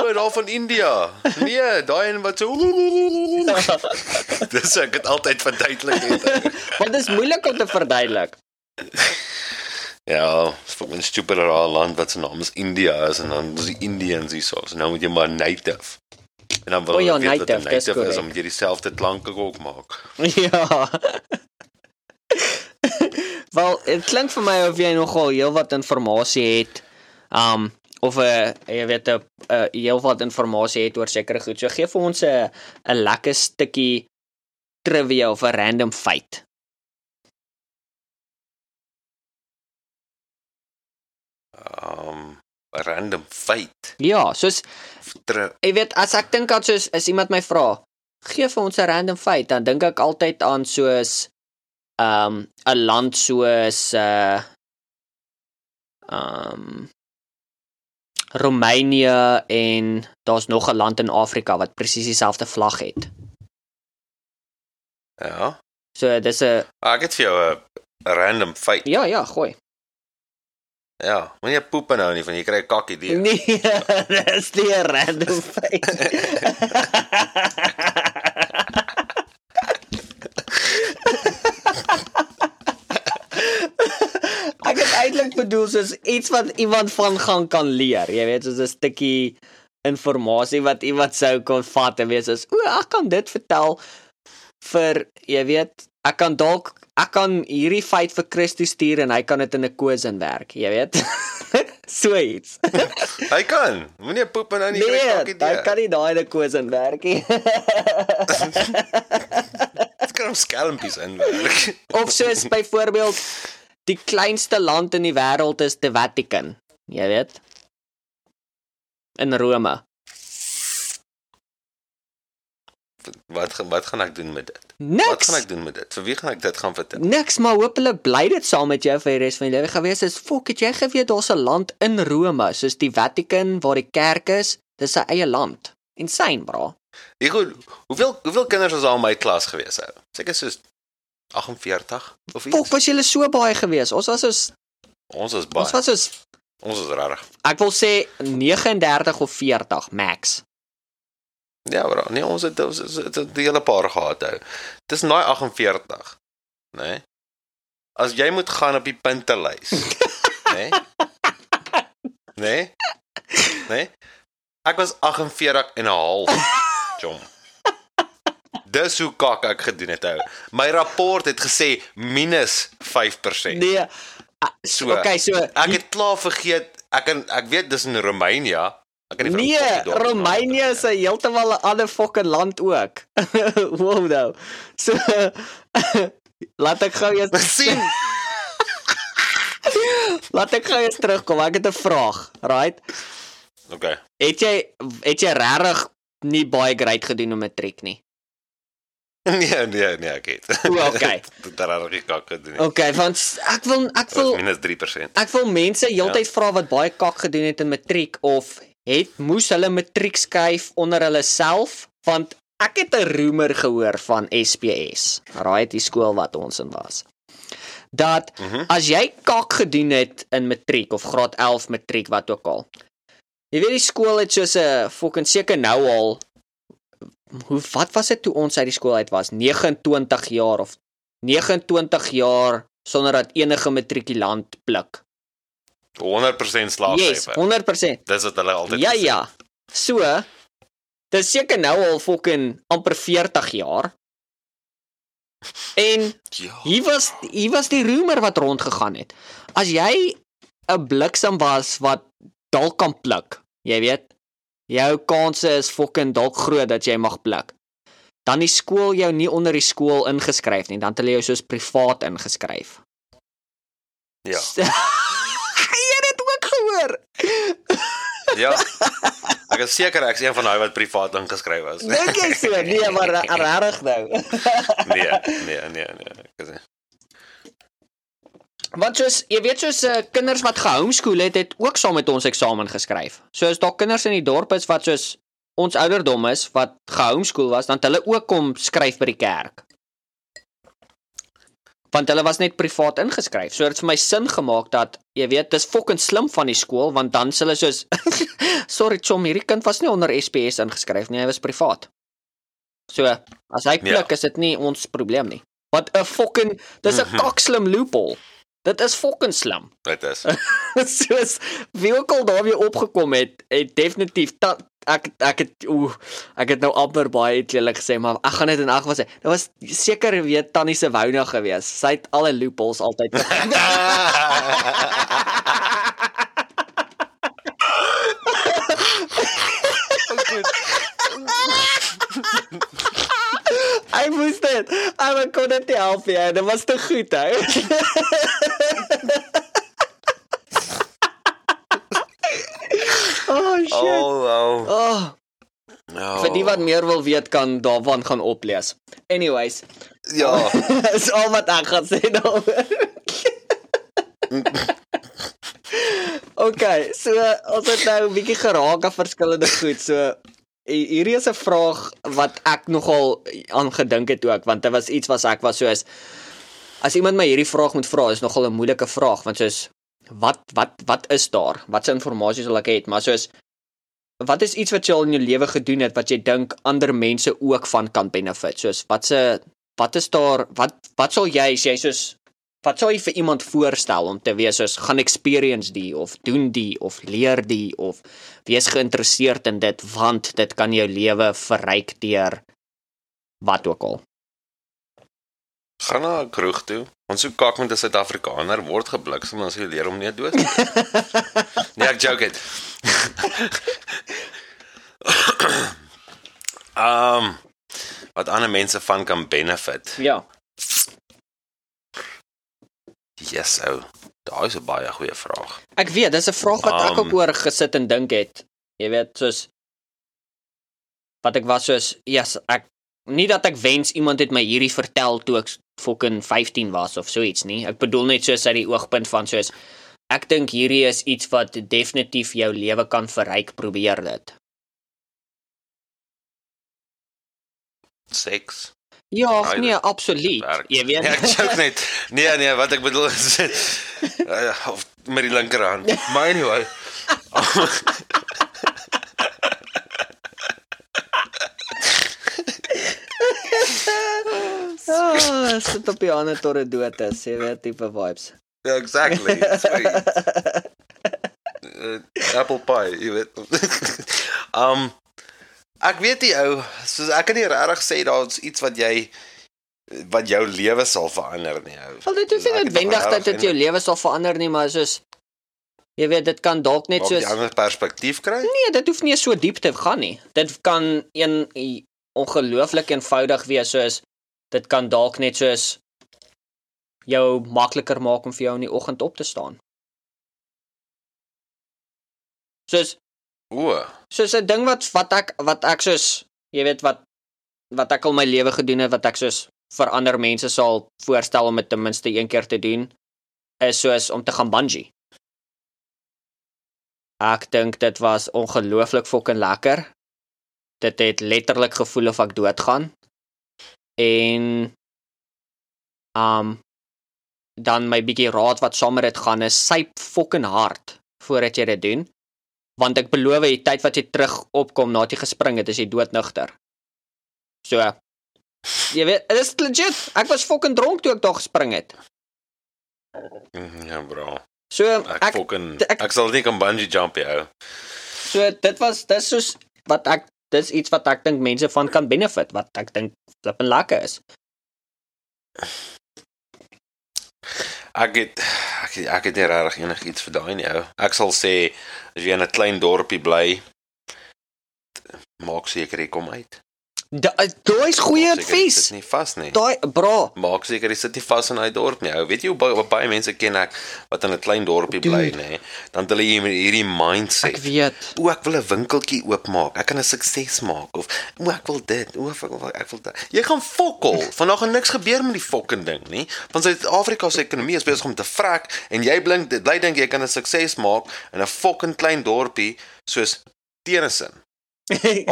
O, daar van India. Nee, daai een wat so Dis ek het altyd verduidelik het. Want dit is moeilik om te verduidelik. Ja, dis vir 'n stupid raar land wat se naam is India is en dan is die Indians hier so. So nou moet jy maar native. En dan wil O ja, jy weet wat 'n native, native is, moet jy dieselfde klanke ook maak. Ja. Wel, dit klink vir my of jy nogal heelwat inligting het. Um of 'n uh, jy weet 'n uh, heelwat inligting het oor sekere goed. So gee vir ons 'n 'n lekker stukkie trivia of 'n random feit. Um random feit. Ja, soos Ter, jy weet as ek dink aan soos as iemand my vra, gee vir ons 'n random feit, dan dink ek altyd aan soos um 'n land soos uh um Roemenië en daar's nog 'n land in Afrika wat presies dieselfde vlag het. ja. So dis 'n Ah, Ek het vir jou 'n random feit. ja, ja, gooi. Ja, moenie poep nou nie van jy kry 'n kak idee. Nee, dis nie 'n random feit. Ek het eintlik bedoel soos iets wat iemand van gaan kan leer. Jy weet, soos 'n stukkie inligting wat iemand sou kon vat en wees soos, "O, ek kan dit vertel vir jy weet, ek kan dalk ek kan hierdie feit vir Christus stuur en hy kan dit in 'n quiz inwerk, jy weet." so iets. Hy kan. Moenie poep nou nie kry 'n Nee, kak hy kan nie daai in 'n quiz inwerk nie. Dit kan om skelmpies inwerk. of soos byvoorbeeld die kleinste land in die wêreld is die Vatican, jy weet. In Rome. Wat wat gaan ek doen met dit? Wat Niks. gaan ek doen met dit? Vir wie gaan ek dit gaan vertel? Niks, maar hopelik bly dit saam met jou vir die res van jou lewe gewees. Is fok, het jy geweet daar's 'n land in Rome, soos die Vatican waar die kerk is, dis sy eie land. Insane, bra. Ek goed. Hoeveel hoeveel kinders was al in my klas gewees ou? Seker soos 48 of iets. Fok, was julle so baie gewees. Ons was soos Ons is baie. ons was soos Ons is regtig. ek wil sê 39 of 40 max. Ja, bro. Nee, ons het ons het, het, die hele paar gehad hou. Dis naai 48. Né? Nee? As jy moet gaan op die puntelys. Né? Né? Né? Ek was 48 en 'n half. Jom. Dis hoe kak ek gedoen het ou. My rapport het gesê minus 5%. Nee, So. Okay, so Ek het klaar vergeet. Ek kan ek weet dis in Romeine. Ek kan nie 'n Nee, naam is 'n heeltemal 'n ander fucking land ook. wow nou. So laat ek gou eers sien. laat ek gou eers terugkom. Ek het 'n vraag, right? Okay. Het jy het jy regtig nie baie great gedoen op matriek nie? Nee, nee, nee, ek het. O, okay. Daar reg kak gedoen. Okay, want ek wil ek wil minus 3%. ek wil mense heeltyd vra wat baie kak gedoen het in matriek of het moes hulle matriek skryf onder hulle self want ek het 'n roemer gehoor van SPS. Right, die skool wat ons in was. Dat Mhm. as jy kak gedoen het in matriek of graad 11 matriek wat ook al. Jy weet die skool het soos 'n fucking seker nou al hoe wat was dit toe ons uit die skool uit was 29 jaar of 29 jaar sonder dat enige matrikulant blik. 100% Yes, slaafsyfer. 100%. Dis wat hulle altyd Ja gesê. ja. So dis seker nou al fucking amper 40 jaar. En Ja. hier was hier was die roemer wat rondgegaan het. As jy 'n bliksem was wat dalk kan pluk, jy weet, jou kanse is fucking dalk groot dat jy mag pluk. Dan die skool jou nie onder die skool ingeskryf nie, dan het hulle jou soos privaat ingeskryf. Ja. jy het dit ook gehoor. Ja. Ek is seker ek's een van daai wat privaat ingeskryf was. Dink jy so? Nee, maar regtig nou. Nee, nee, nee, nee. Want soos jy weet soos uh, kinders wat gehomeschool het, het ook saam met ons eksamen geskryf. So as daar kinders in die dorp is wat soos ons ouderdom is wat gehomeschool was, dan het hulle ook kom skryf by die kerk. Want hulle was net privaat ingeskryf. So dit het vir my sin gemaak dat jy weet, dis fucking slim van die skool want dan s' hulle soos sorry chom, hierdie kind was nie onder SPS ingeskryf nie, hy was privaat. So as hy klik, is dit nie ons probleem nie. Wat 'n fucking dis 'n Mhm. kakslim loophole. Dit is fucking slim. dit is. Soos wie ook al daarmee opgekom het, het definitief ta, ek ek het oeh, ek het nou amper baie eerlik gesê, maar ek gaan dit in ag was. Dit was seker weet Tannie se wouna gewees. Sy het alle loopholes altyd. Hy moes dit. Hy kon dit nie help nie. Dit was te goed, hè. oh shit. oh, wow. Oh, Oh. vir die wat meer wil weet kan daarvan gaan oplees. Anyways, ja. is al wat ek gaan sê daaroor. okay, so ons het nou 'n bietjie geraak aan verskillende goed. So hierdie is 'n vraag wat ek nogal aan gedink het ook want dit was iets wat ek was soos as iemand my hierdie vraag moet vra, is nogal 'n moeilike vraag want soos wat wat wat is daar? Watse inligting sal ek hê? Maar soos wat is iets wat jy al in jou lewe gedoen het wat jy dink ander mense ook van kan benefit? Soos watse wat is daar wat wat sal jy as jy soos wat sou jy vir iemand voorstel om te wees soos gaan experience die of doen die of leer die of wees geïnteresseerd in dit want dit kan jou lewe verryk deur wat ook al. Gaan na 'n kroeg toe. Ons soek kak met 'n Suid-Afrikaner word gebliksem en ons sê leer hom nie dood. nie. nee, ek joke dit. um wat ander mense van kan benefit. Ja. Yes, ou. Daai is 'n baie goeie vraag. Ek weet, dis 'n vraag wat ek Um, ook oor gesit en dink het. Jy weet, soos wat ek was soos, yes, ek nie dat ek wens iemand het my hierdie vertel toe ek fucking 15 was of so iets nie. Ek bedoel net soos uit die oogpunt van soos ek dink hierdie is iets wat definitief jou lewe kan verryk, probeer dit. Seks. Ja, Ai, nee, absoluut. werk. Jy weet. Nee, ek joke net. Nee, nee, wat ek bedoel is of met die linkerhand. Maar anyway. Ah, sit op die ander tot dit dood is, jy weet tipe vibes. Ja, exactly. Sorry. Uh, apple pie, jy weet. um ek weet nie ou, soos ek kan nie regtig sê daar's iets wat jy wat jou lewe sal verander nie. ou. Wel dit hoef nie noodwendig dat dit jou lewe sal verander nie, maar soos jy weet dit kan dalk net soos ander perspektief kry? Nee, dit hoef nie so diep te gaan nie. Dit kan een ongelooflik eenvoudig wees soos dit kan dalk net soos jou makliker maak om vir jou in die oggend op te staan. Soos O, soos 'n ding wat wat ek wat ek soos jy weet wat wat ek al my lewe gedoen het wat ek soos vir ander mense sal voorstel om dit ten minste een keer te doen is soos om te gaan bungee. Ek dink dit was ongelooflik fucking lekker. Dit het letterlik gevoel of ek doodgaan. En um dan my bietjie raad wat saam met dit gaan is syp fucking hard voordat jy dit doen want ek beloof die tyd wat jy terug opkom nadat jy gespring het, is jy doodnugter. So jy weet, dit is legit. Ek was fucking dronk toe ek daar gespring het. mhm, ja bro. So Ek, ek fucking ek- ek sal nie kan bungee jump jou. so dit was dis soos wat ek dis iets wat ek dink mense van kan benefit wat ek dink flippin lekker is. Ek het ek het, ek het nie regtig enigiets vir daai nie ou. Ek sal sê as jy in 'n klein dorpie bly, maak seker jy kom uit. Daai is goeie Maak seker jy advies. Sit nie vas nie. Daai bra. Maak seker jy sit nie vas in daai dorp nie. Ou, weet jy hoe baie, baie mense ken ek wat in 'n klein dorpie bly, nê? Dan het hulle hierdie Ek mindset. weet. O, ek wil 'n winkeltjie oopmaak. Ek kan 'n sukses maak of o, ek wil dit. O, ek wil ek wil dit. Jy gaan fokol. Vandag gaan niks gebeur met die fucking ding nie. Want Suid-Afrika se ekonomie is besig om te vrek en jy blink dit bly dink jy kan 'n sukses maak in 'n fucking klein dorpie soos Tennyson.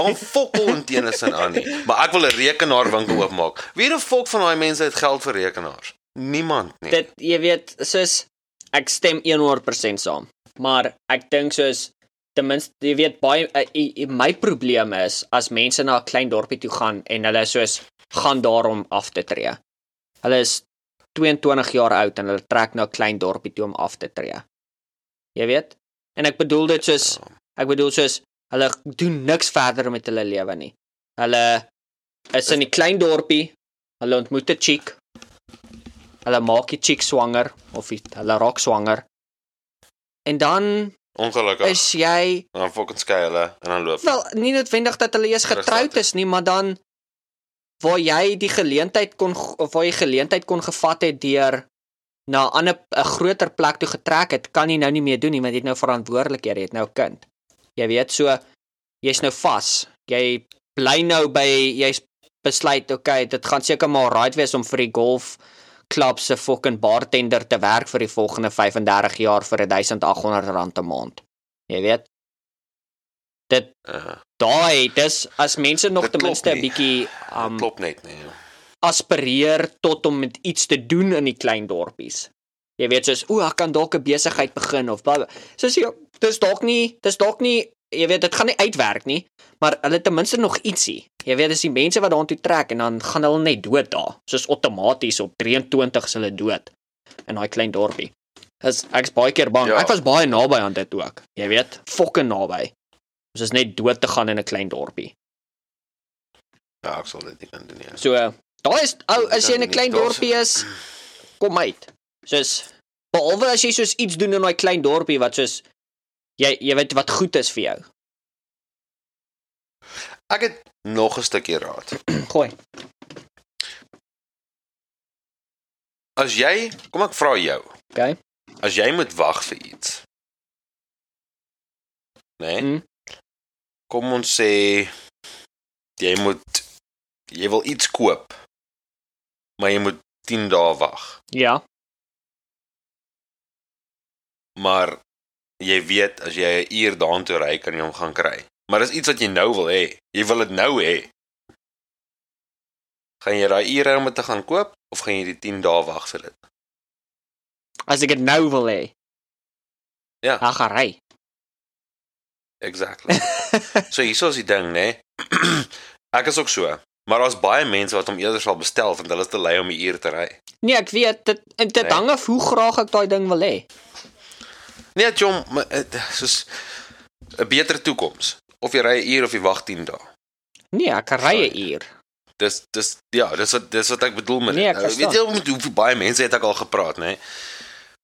Al fokol in Tennyson aan nie. Maar ek wil 'n rekenaarwinkel oopmaak. Wie die fok van daai mense het geld vir rekenaars? Niemand nie. Dit jy weet, soos ek stem 100% saam. Maar ek dink soos ten minste jy weet baie uh, uh, uh, my probleem is as mense na 'n klein dorpie toe gaan en hulle soos gaan daarom af te tree. Hulle is 22 jaar oud en hulle trek na 'n klein dorpie toe om af te tree. Jy weet? En ek bedoel dit soos ek bedoel soos hulle doen niks verder met hulle lewe nie. Hulle is in die klein dorpie, hulle ontmoet 'n chick. Hulle maak die chick swanger of die, hulle raak swanger. En dan Ongelukkig. is jy Dan fucking skei hulle en dan loop. wel nie noodwendig dat hulle eers getroud is nie, maar dan waar jy die geleentheid kon of waar jy geleentheid kon gevat het deur na 'n ander 'n groter plek toe getrek het, kan jy nou nie meer doen nie, want jy het nou verantwoordelikhede, jy het nou 'n kind. Jy weet so jy's nou vas. Jy bly nou by jy's besluit, okay, dit gaan seker maar right wees om vir die golf klub se fucking bartender te werk vir die volgende 35 jaar vir 1800 rand 'n maand. Jy weet. Dit Uh, daai dis as mense nog ten minste 'n bietjie um, klop net nie. aspireer tot om met iets te doen in die klein dorpies. Jy weet soos o, ek kan dalk 'n besigheid begin of bla. Soos jy dis dalk nie, dis dalk nie, jy weet dit gaan nie uitwerk nie, maar hulle ten minste nog ietsie. Jy weet dis die mense wat daartoe trek en dan gaan hulle net dood daar. Soos outomaties op 23 is hulle dood in daai klein dorpie. Dis ek's baie keer bang. Ja. Ek was baie naby aan dit ook. Jy weet, fokke naby. Ons is net dood te gaan in 'n klein dorpie. Ja, ek sal dit nie kan doen nie. So daar is ou as jy in 'n klein dorpie is, kom uit. Soos behalwe as jy soos iets doen in daai klein dorpie wat soos jy jy weet wat goed is vir jou. Ek het nog 'n stukkie raad. Gooi. As jy, kom ek vra jou, Okay. as jy moet wag vir iets. Né? Nee? Mm. Kom ons sê jy moet jy wil iets koop. Maar jy moet 10 dae wag. Ja. Maar jy weet as jy 'n uur daartoe ry kan jy hom gaan kry. Maar dis iets wat jy nou wil hê. Jy wil dit nou hê. Gaan jy daai ure om dit te gaan koop of gaan jy die 10 dae wag vir dit? As ek dit nou wil hê. Ja. Ag, ry. Exactly. so hierso is die ding, né? ek is ook so. Maar daar's baie mense wat hom eerder sal bestel want hulle is te lui om 'n uur te ry. Nee, ek weet dit dit Nee. hang af hoe graag ek daai ding wil hê. Nee, maar eh, soos 'n beter toekoms. Of jy ry 'n uur of jy wag 10 dae. Nee, ek ry 'n uur. dis dis ja, dis wat dis wat ek bedoel met Nee, ek. Nou, weet jy met hoe baie mense het ek al gepraat, nê?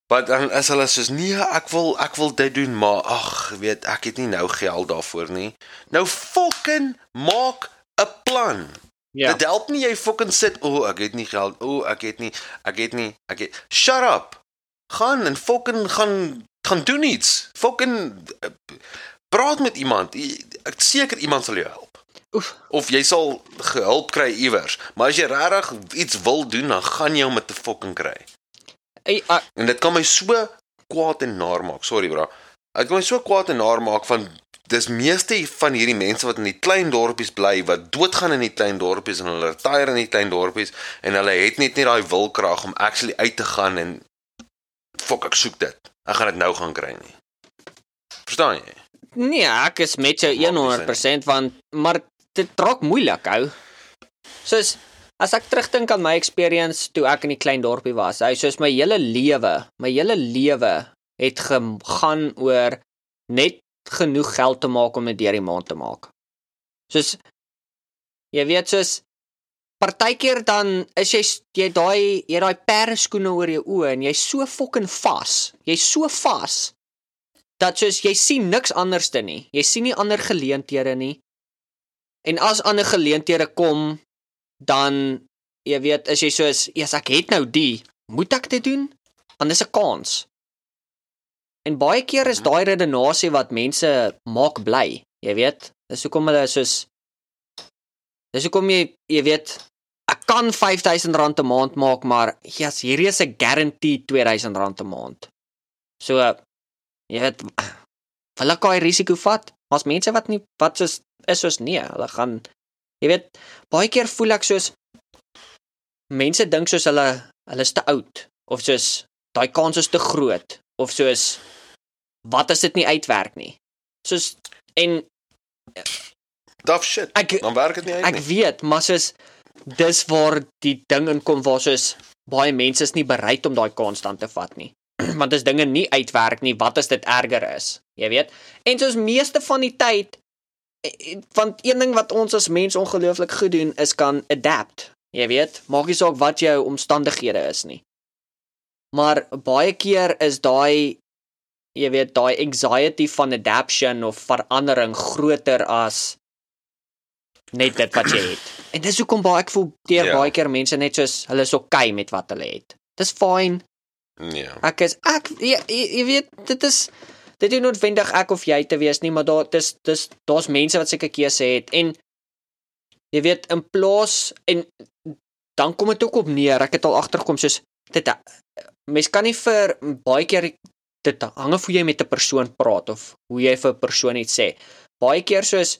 Maar dan is hulle soos nee, ek wil ek wil dit doen, maar ag, weet ek het nie nou geld daarvoor nie. Nou fucking maak 'n plan. Ja. Dit help nie jy fucking sit, o, oh, ek het nie geld. O, oh, ek het nie, ek het nie, ek het Shut up. Gaan en fucking gaan gaan doen iets. Fucking eh, praat met iemand. Ek seker iemand sal jou help. Oef. Of jy sal gehulp kry iewers. Maar as jy regtig iets wil doen, dan gaan jy hom met te fucking kry. Ey, uh, En dit kan my so kwaad en naar maak. Sorry bra. Dit kan my so kwaad en naar maak van dis meeste van hierdie mense wat in die klein dorpies bly wat doodgaan in die klein dorpies en hulle retire in die klein dorpies en hulle het net nie daai wilkrag om actually uit te gaan en fok ek soek dit. Ek gaan dit nou gaan kry nie. Verstaan jy? nee, ek is met jou Maak nie 100% want maar dit raak moeilik, ou. Soos as ek terugdink aan my experience toe ek in die klein dorpie was, ou, soos my hele lewe, my hele lewe het gegaan oor net genoeg geld te maak om dit deur die maand te maak. Soos jy weet soos partykeer dan is jy jy daai jy daai perde skoene oor jou oë en jy's so fucking vas. Jy's so vas dat soos jy sien niks anderste nie. Jy sien nie ander geleenthede nie. En as ander geleenthede kom, dan jy weet, as jy soos, "Ja, ek het nou die, moet ek dit doen?" Dan is 'n kans. En baie keer is daai redenasie wat mense maak bly, jy weet. Dis hoekom hulle soos Dis hoekom jy jy weet ek kan R5000 'n maand maak, maar yes, hierdie is 'n guarantee R2000 'n maand. So jy weet wil ek daai risiko vat? As mense wat nie wat soos is soos nee, hulle gaan jy weet baie keer voel ek soos mense dink soos hulle hulle is te oud of soos daai kans is te groot of soos wat as dit nie uitwerk nie. Soos en Tough shit. ek Dan werk dit nie uit Ek nie. weet, maar soos dis waar die ding inkom waar soos baie mense is nie bereid om daai kans dan te vat nie. Want as dinge nie uitwerk nie, wat as dit erger is? Jy weet? En soos meeste van die tyd eh, eh, want een ding wat ons as mens ongelooflik goed doen is kan adapt. Jy weet, maak nie saak wat jou omstandighede is nie. Maar baie keer is daai jy weet, daai anxiety van adaptation of verandering groter as net dit wat jy het. En dis hoekom baie ek voel deur Ja. yeah. baie keer mense net soos hulle is okay met wat hulle het. Dis fyn. Nee. Ek is ek jy, jy, weet dit is dit is noodwendig ek of jy te wees nie, maar daar dis dis daar's mense wat seker keuse het en jy weet in plaas en dan kom dit ook op neer. Ek het al agtergekom soos dit mens kan nie vir baie keer dit hang af hoe jy met 'n persoon praat of hoe jy vir 'n persoon iets sê. Baie keer soos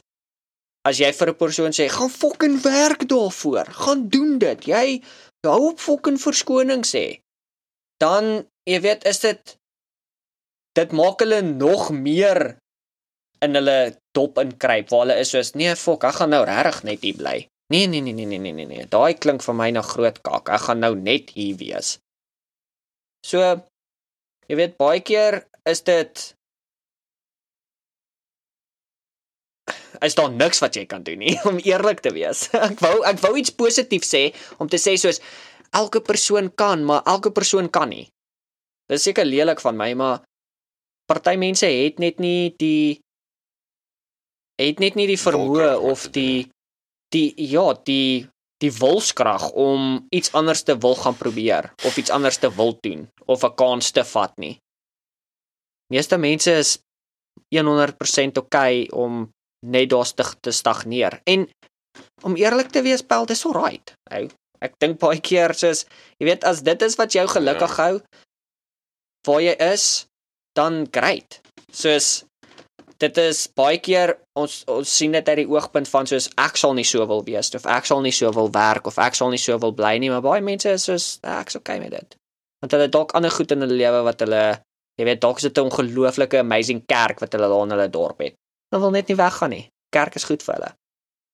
as jy vir 'n persoon sê, "Gaan fucking werk daarvoor. Gaan doen dit." Jy hou op fucking verskoning sê. Dan, jy weet, is dit dit maak hulle nog meer in hulle dop inkruip waar hulle is soos, "Nee, fok, ek gaan nou regtig net hier bly." Nee, nee, nee, nee, nee, nee, nee, nee. Daai klink vir my na groot kak. Ek gaan nou net hier wees. So, jy weet, baie keer is dit is daar niks wat jy kan doen nie om eerlik te wees. Ek wou ek wou iets positief sê om te sê soos elke persoon kan, maar elke persoon kan nie. Dis seker lelik van my, maar party mense het net nie die het net nie die vermoë of die die ja, die die wilskrag om iets anders te wil gaan probeer of iets anders te wil doen of 'n kans te vat nie. Meeste mense is 100% oukei okay om net daar te, te stagneer. En om eerlik te wees, pel, dis alright. Ou, ek dink baie keer soos jy weet as dit is wat jou gelukkig Ja. hou waar jy is, dan great. Soos dit is baie keer ons ons sien dit uit die oogpunt van soos ek sal nie so wil wees of ek sal nie so wil werk of ek sal nie so wil bly nie, maar baie mense is soos ek's okay met dit. Want hulle dalk ander goed in hulle lewe wat hulle jy weet dalk is dit 'n ongelooflike amazing kerk wat hulle daar in hulle dorp het. Hulle wil net nie weggaan nie. Kerk is goed vir hulle.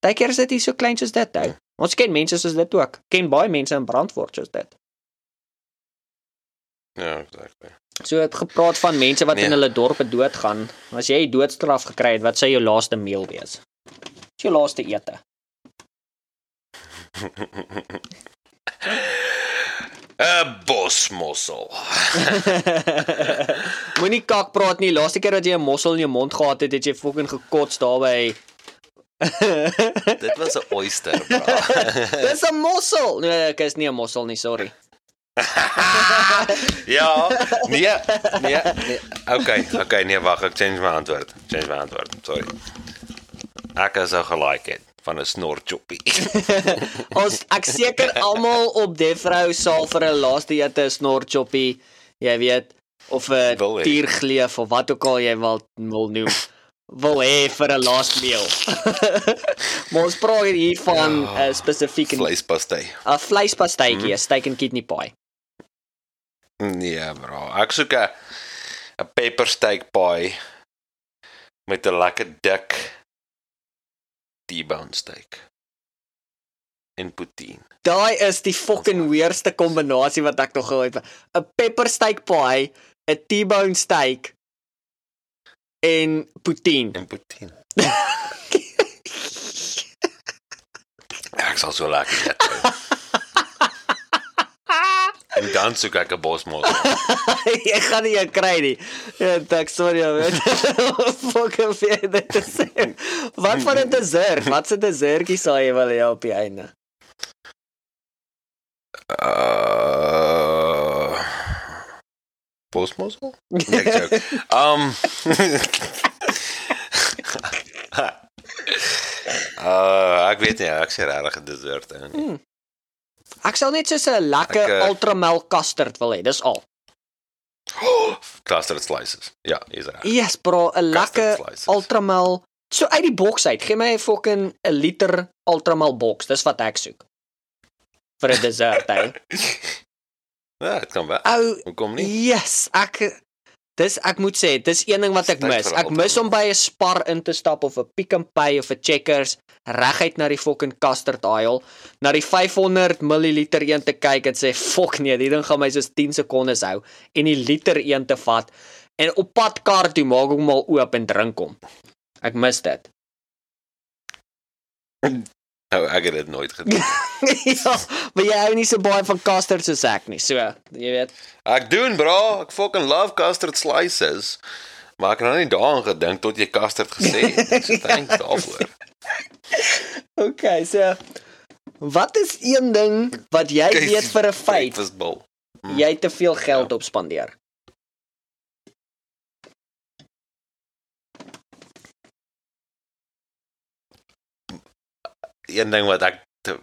Partykeer is dit nie so klein soos dit ou. Ons ken mense soos dit ook. Ken baie mense in Brandfort soos dit. Ja, exactly. So het gepraat van mense wat Nee. in hulle dorpe doodgaan. As jy doodstraf gekry het, wat sou jou laaste meal wees? Wat is jou laaste ete? 'n Bosmossel. Moenie kak praat nie. Laaste keer dat jy 'n mossel in jou mond gehad het, het jy fucking gekots daarby. Dit was 'n oyster, bro. Dis 'n mossel. Nee, ek is nie 'n mossel nie, sorry. ja. Nee, nee, nee. Okay, okay, nee, wag, ek change my antwoord. Change my antwoord. Sorry. Ek is ou gelaik het van 'n snorchoppie. Ons ek seker almal op Defrou sal vir 'n laaste ete 'n snorchoppie, jy weet, of 'n tiergleef of wat ook al jy wil wil noem. Wil hê vir 'n last meal. maar ons praat hier van 'n Ja. spesifieke 'n Vleispastei. vleispastytjie, 'n Mhm. steak and kidney pie. Nee, bro. Ek soek 'n 'n pepper steak pie met 'n lekker dik T-bone steak. En poutine. Daai is die fucking weerste kombinasie wat ek nog gehoor het. 'n Pepper steak pie, 'n T-bone steak en poutine. En poutine. ek sal so lekker eet. en dan soek ek 'n bosmos. jy gaan nie jou kry nie. Ja, ek sorry. man. Fucking vir dit te sê. Wat van 'n dessert? Wat se dessertjie sal jy wil hê op die einde? Uh Bosmosel? Nee, ek joke. Um Uh, ek weet nie, ek sê regtig 'n dessert in. Ek sal net so 'n lekker Ek, eh, ultra milk custard wil hê. Dis al. Custard slices. Ja, is reg. Yes, bro, 'n lekker slices. ultra milk so uit die boks uit. Gee my 'n fucking 'n liter ultra milk boks. Dis wat ek soek. Vir 'n dessert, hè. Ja, dit kan wel. Ou, Hoekom nie? yes, ek Dis ek moet sê, dis een ding wat ek mis. Ek mis om by 'n Spar in te stap of 'n Pick n Pay of 'n Checkers reguit na die fucking custard aisle, na die 500 ml een te kyk en sê, "Fok nee, die ding gaan my soos 10 sekondes hou" en die liter een te vat en op pad kar toe maak hom al oop en drink hom. Ek mis dit. Nou, ek het dit nooit gedoen. ja, maar jy hou nie so baie van custard soos ek nie. So, jy weet. Ek doen, bro. Ek fucking love custard slices. Maar ek het nou nie daaraan gedink tot jy custard gesê het. Ek sê thanks daarvoor. Okay, so wat is een ding wat jy weet vir 'n feit Breakfastbul. Mm. jy te veel geld op spandeer? Een ding wat ek te,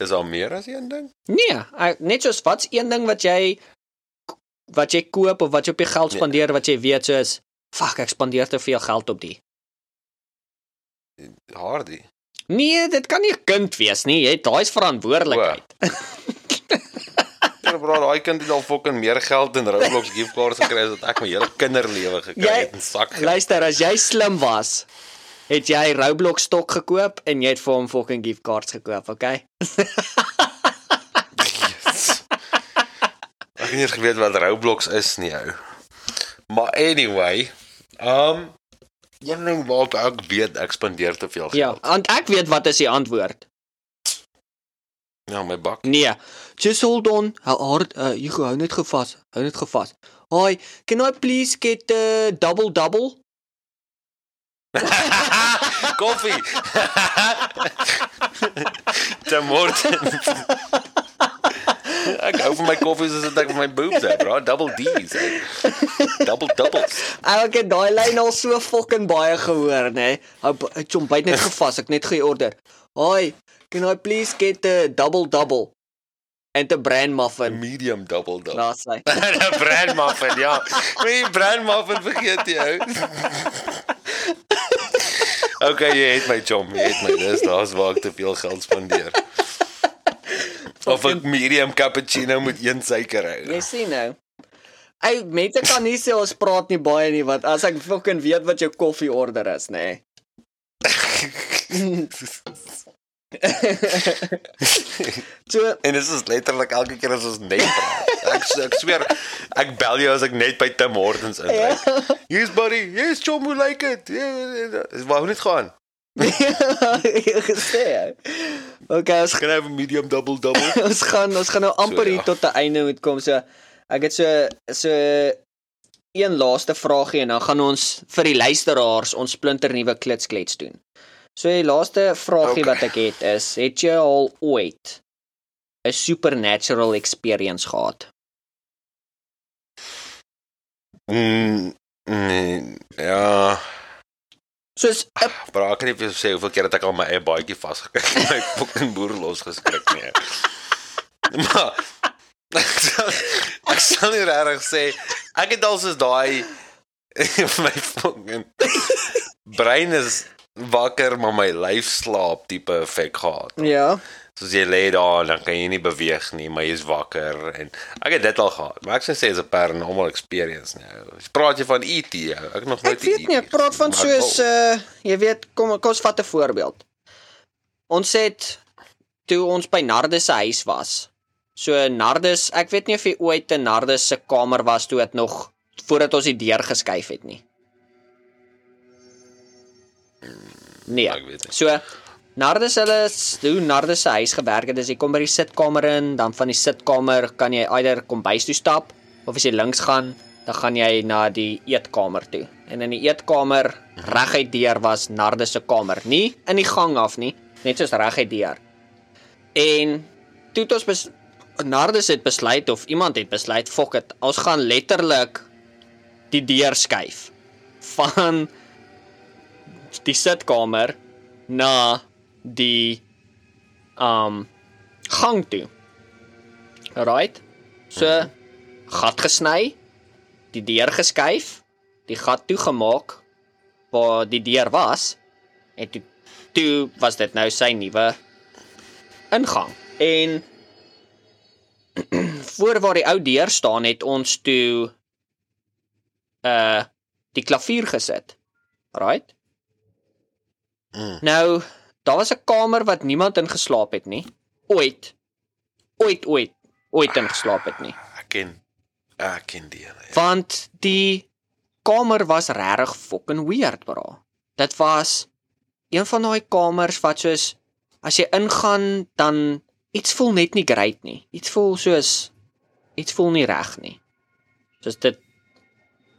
is al meer as een ding. Nee, ek- net soos wat's een ding wat jy wat jy koop of wat jy op jou geld Nee. spandeer wat jy weet soos fuck ek spandeer te veel geld op die. Hardy. Nee, dit kan nie 'n kind wees nie. Jy het daai's verantwoordelikheid. Ja, bro, daai kind het al fucking meer geld in Roblox gift cards gekry as wat ek my hele kinderlewe gekry Jy- het in sak. Luister, as jy slim was, het jy Roblox stok gekoop en jy het vir hom fucking gift cards gekoop, okay? Yes. Ek het nie geweet wat Roblox is nie, ou. Maar anyway, um een ding wat ek weet ek spandeer te veel Ja, geld. want ek weet wat is die antwoord. Ja, my bak. Nee. Just hold on. Hou hard. Uh, jy hou net gevas. Hou net gevas. Hi, can I please get a uh, double double? Koffie. Tim Hortons. ek hou van my koffie soos dit ek van my boobs hou, bro. Double D's. Hey. Double doubles. Ek het daai lyn al so fucking baie gehoor, nê. Hou ek chom byt net gevas. Ek net georder. Hi, can I please get a double double? En 'n brand muffin. Medium double double. Daar sê. 'n brand muffin, ja. Wie brand muffin vergeet jy ou? Okay, jy het my chom, jy het my. Dis daar's waar ek te veel geld spandeer. Of ek medium cappuccino met een suiker hou. Jy sien nou. Ou mense kan nie sê ons praat nie baie nie want as ek fucking weet wat jou koffie order is, nê. so En dit is letterlik elke keer as ons net praat. Ek ek sweer ek bel jou as ek net by Tim Hortons inry. ja. Yes buddy, yes chom, hoe lyk dit? Ja, Waar hoe dit gaan? gesê. Okay, ons have a medium double double? ons gaan ons gaan nou amper So, hier ja. tot 'n einde moet kom. So ek het so so een laaste vraagie en dan gaan ons vir die luisteraars ons splinter nuwe klitsklets doen. So die laaste vraagie Okay. wat ek het is, het jy al ooit 'n supernatural experience gehad? Mm, nee, ja, Soos 'n maar ek kan nie vir jou sê hoeveel keer het ek al my eie baadjie vasgekry en my fucking boer losgeskrik nie. maar ek sal, ek sal nie regtig sê ek het al soos daai my fucking brein is wakker maar my lyf slaap tipe effek gehad. ja. Soos jy lê daar en dan kan jy nie beweeg nie, maar jy's wakker en ek het dit al gehad. Maar ek sou sê is 'n paranormal experience nie. Jy praat jy van ET? ja? Ek nog nooit Ek weet nie, ek praat van soos wil. uh jy weet, kom kom ons vat 'n voorbeeld. Ons het toe ons by Nardus se huis was. So Nardus, ek weet nie of jy ooit in Nardus se kamer was toe dit nog voordat ons die deur geskuif het nie. Nee. Ek weet nie. So Nardus hulle hoe Nardus se huis gewerk het, is jy kom by die sitkamer in, dan van die sitkamer kan jy eider kombuis toe stap of as jy links gaan, dan gaan jy na die eetkamer toe. En in die eetkamer reguit deur was Nardus se kamer, nie in die gang af nie, net soos reguit deur. En toe het ons bes Nardus het besluit of iemand het besluit, fok dit, ons gaan letterlik die deur skuif van die sitkamer na die um gang toe. Alright. So gat gesny, die deur geskuif, die gat toegemaak waar die deur was en toe toe was dit nou sy nuwe ingang. En voor waar die ou deur staan het ons toe uh die klavier gesit. Right? Mm. Nou, daar was 'n kamer wat niemand in geslaap het nie. Ooit. Ooit ooit ooit in geslaap het nie. Ek ken ek ken die ene. Ja. Want die kamer was regtig fucking weird, bra. Dit was een van daai kamers wat soos as jy ingaan dan iets voel net nie great nie. Iets voel soos iets voel nie reg nie. Soos dit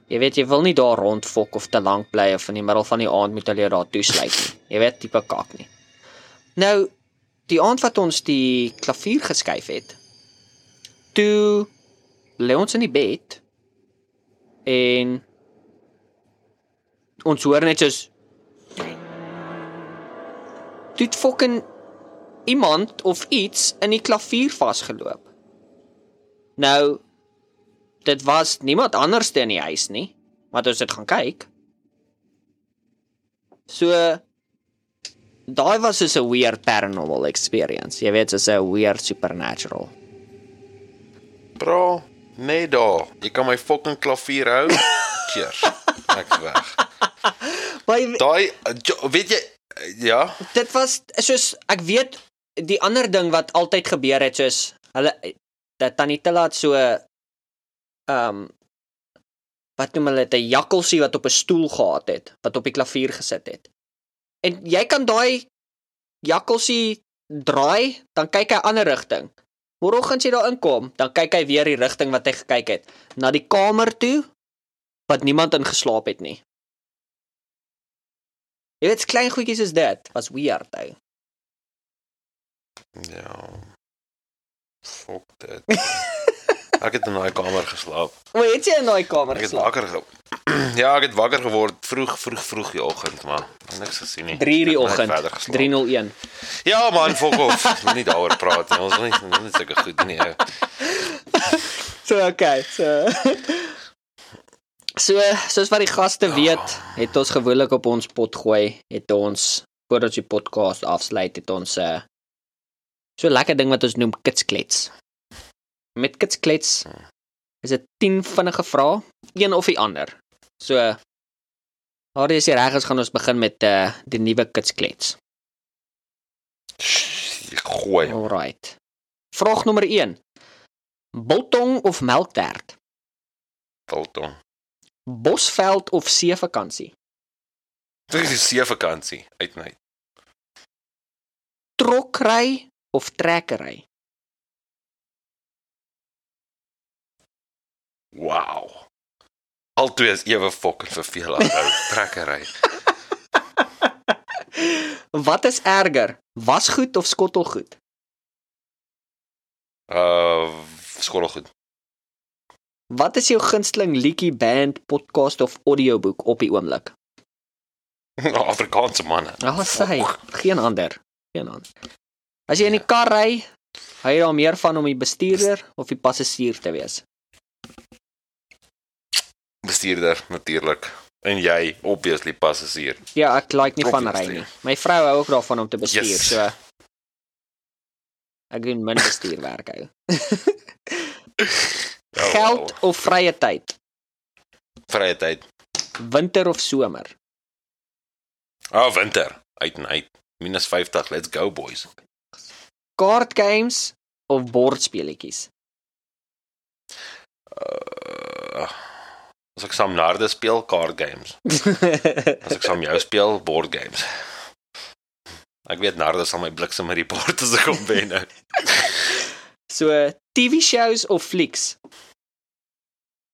jy weet jy wil nie daar rondfok of te lank bly of in die middel van die aand moet hulle jou daar toesluit nie. Jy weet tipe kak nie. Nou die aand wat ons die klavier geskuif het, toe lê ons in die bed en ons hoor net soos Dit fucking iemand of iets in die klavier vasgeloop. Nou dit was niemand anders in die huis nie, maar ons het gaan kyk. So daai was so 'n weird paranormal experience. Jy weet, so 'n weird supernatural. Bro, nee daar. Jy kan my fucking klavier hou. Cheers. Ek's weg. Maar Daai weet jy ja, dit was soos ek weet die ander ding wat altyd gebeur het soos hulle dat tannie Tilla het so ehm um, wat noem hulle dit 'n jakkalsie wat op 'n stoel gehad het wat op die klavier gesit het. En jy kan daai jakkalsie draai, dan kyk hy ander rigting. Môreoggend as jy daar inkom, dan kyk hy weer die rigting wat hy gekyk het, na die kamer toe wat niemand in geslaap het nie. Jy weet, klein goedjies is dit, was weird ou. ja. Fuck dit. Ek het in daai kamer geslaap. O, het jy in daai kamer Ek het geslaap? wakker ge Ja, ek het wakker geword vroeg vroeg vroeg die oggend, maar niks gesien nie. 3 die Ek het oggend. verder geslaap. 301. Ja man, fuck off. Moet nie daaroor praat nie. Ons wil nie ons nie sulke goed nie. ou. So okay, so So, soos wat die gaste weet, het ons gewoonlik op ons pot gooi, het ons voordat ons die podcast afsluit, het ons 'n uh, so lekker ding wat ons noem kitsklets. Met kitsklets is dit 10 vinnige vrae, een of die ander. So Daar is reg, ons gaan ons begin met uh, die nuwe kitsklets. Gooi. Alright. Vraag nommer 1. Biltong of melktert? Biltong. Bosveld of seevakansie? Dit is 'n see vakansie uit my. trokry of trekkery? Wow. Altwee is ewe fucking vervelend ou trekkery. Wat is erger? Wasgoed of skottelgoed? Uh skottelgoed. Wat is jou gunsteling liedjie, band, podcast of audioboek op die oomblik? Afrikaanse manne. Ag, sê, geen ander. Geen ander. As jy in die kar ry, hou jy daar meer van om die bestuurder of die passasier te wees? Bestuurder natuurlik. En jy obviously passasier. Ja, ek like nie van ry nie. My vrou hou ook daarvan om te bestuur, Yes. so ek doen min bestuurwerk hou. Oh, Geld wow. of vrye tyd? vrye tyd. Winter of somer? Ah, oh, winter. Uit en uit. Minus 50. Let's go boys. Card games of bordspeletjies? As ek saam narde speel, card games. As ek saam jou speel, board games. Ek weet narde sal my bliksem met die bord as ek hom wen. nou. so TV shows of flieks?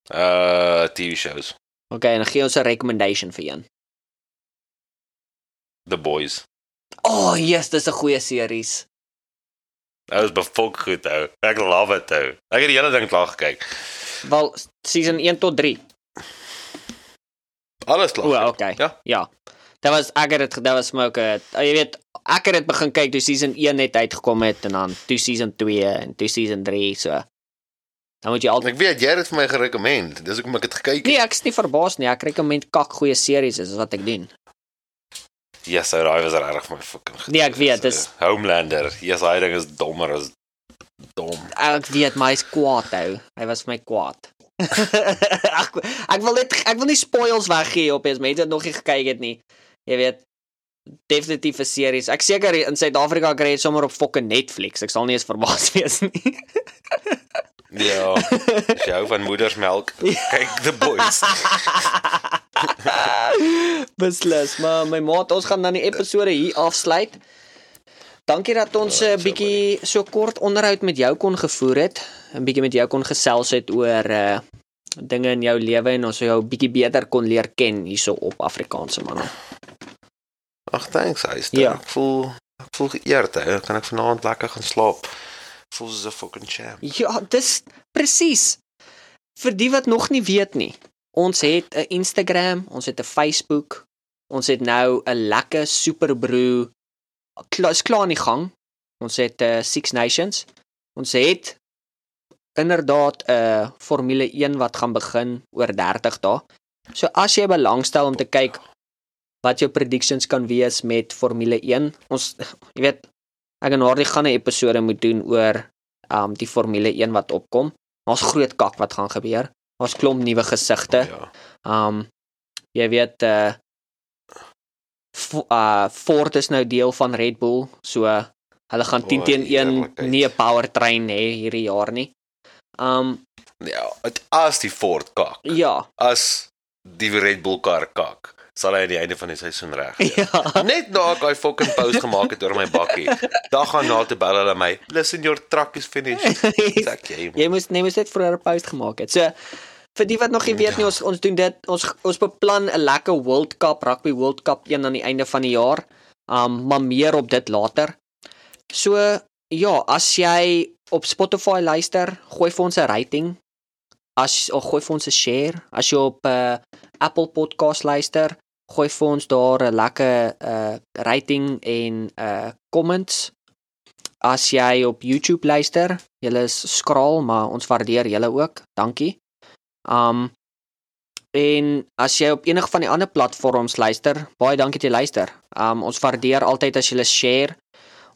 Uh TV shows. Okay, en gee ons 'n recommendation vir een. The Boys. Oh, yes, dis 'n goeie series. Dit is befok goed ou. Ek love dit ou. Ek het die hele ding klaar gekyk. Wel, season 1 tot 3. Alles klaar. O, gekyk. okay. Ja. Ja. Dit was ek het dit dit was smoke. Uh, jy weet, ek het dit begin kyk toe season 1 net uitgekom het en dan toe season 2 en toe season 3 so. Dan moet jy altyd Ek weet jy het dit vir my gerekommend. Dis hoekom ek dit gekyk het. Nee, ek is nie verbaas nie. Ek rekomend kak goeie series is wat ek doen. Yes, ou, daai was regtig vir my fucking goed. Nee, ek weet, Dis, uh, Homelander. Yes, hy ding is dommer as dom. Ek weet my is kwaad hou. Hy was vir my kwaad. ek ek wil net ek wil nie spoils weggee op as mense nog nie gekyk het nie. Jy weet definitief 'n series. Ek seker in Suid-Afrika kry jy sommer op fucking Netflix. Ek sal nie eens verbaas wees nie. Ja. As jy hou van moedersmelk, kyk The Boys. Beslis, maar my maat, ons gaan dan die episode hier afsluit. Dankie dat ons 'n Ja, uh, so bietjie so kort onderhoud met jou kon gevoer het. 'n Bietjie met jou kon gesels het oor uh dinge in jou lewe en ons jou bietjie beter kon leer ken hierso op Afrikaanse manne. Ag, thanks, hy Ja. Ek voel ek voel geëerd, hè. Kan ek vanaand lekker gaan slaap. Voel soos 'n fucking champ. Ja, dis presies. Vir die wat nog nie weet nie. Ons het 'n Instagram, ons het 'n Facebook, ons het nou 'n lekker superbroe klas klaar in die gang. Ons het uh, Six Nations. Ons het inderdaad 'n uh, Formule 1 wat gaan begin oor 30 dae. So as jy belangstel om te kyk wat jou predictions kan wees met Formule 1, ons jy weet ek en Hardy gaan 'n episode moet doen oor um die Formule 1 wat opkom. Daar's groot kak wat gaan gebeur. Daar's klomp nuwe gesigte. Ja. Um jy weet uh uh Ford is nou deel van Red Bull, so hulle gaan 10 O, teen 1 heerlikheid. nie 'n powertrain hê hierdie jaar nie. Um Ja, as die Ford kak. ja. As die Red Bull kar kak, sal hy aan die einde van die seisoen reg. Ja. Net na ek daai fucking post gemaak het oor my bakkie. Dag gaan na te bel hulle my. Listen your truck is finished. Sak jy. Jy moes nee, moes net vroeër 'n post gemaak het. So vir die wat nog nie weet nie, ons ons doen dit ons ons beplan 'n lekker World Cup rugby World Cup een aan die einde van die jaar. Um maar meer op dit later. So ja, as jy op Spotify luister, gooi vir ons 'n rating. As of gooi vir ons 'n share. As jy op uh, Apple Podcast luister, gooi vir ons daar 'n lekker uh rating en uh comments. As jy op YouTube luister, julle is skraal, maar ons waardeer julle ook. Dankie. Um en as jy op enige van die ander platforms luister, baie dankie dat jy luister. Um ons waardeer altyd as jy share.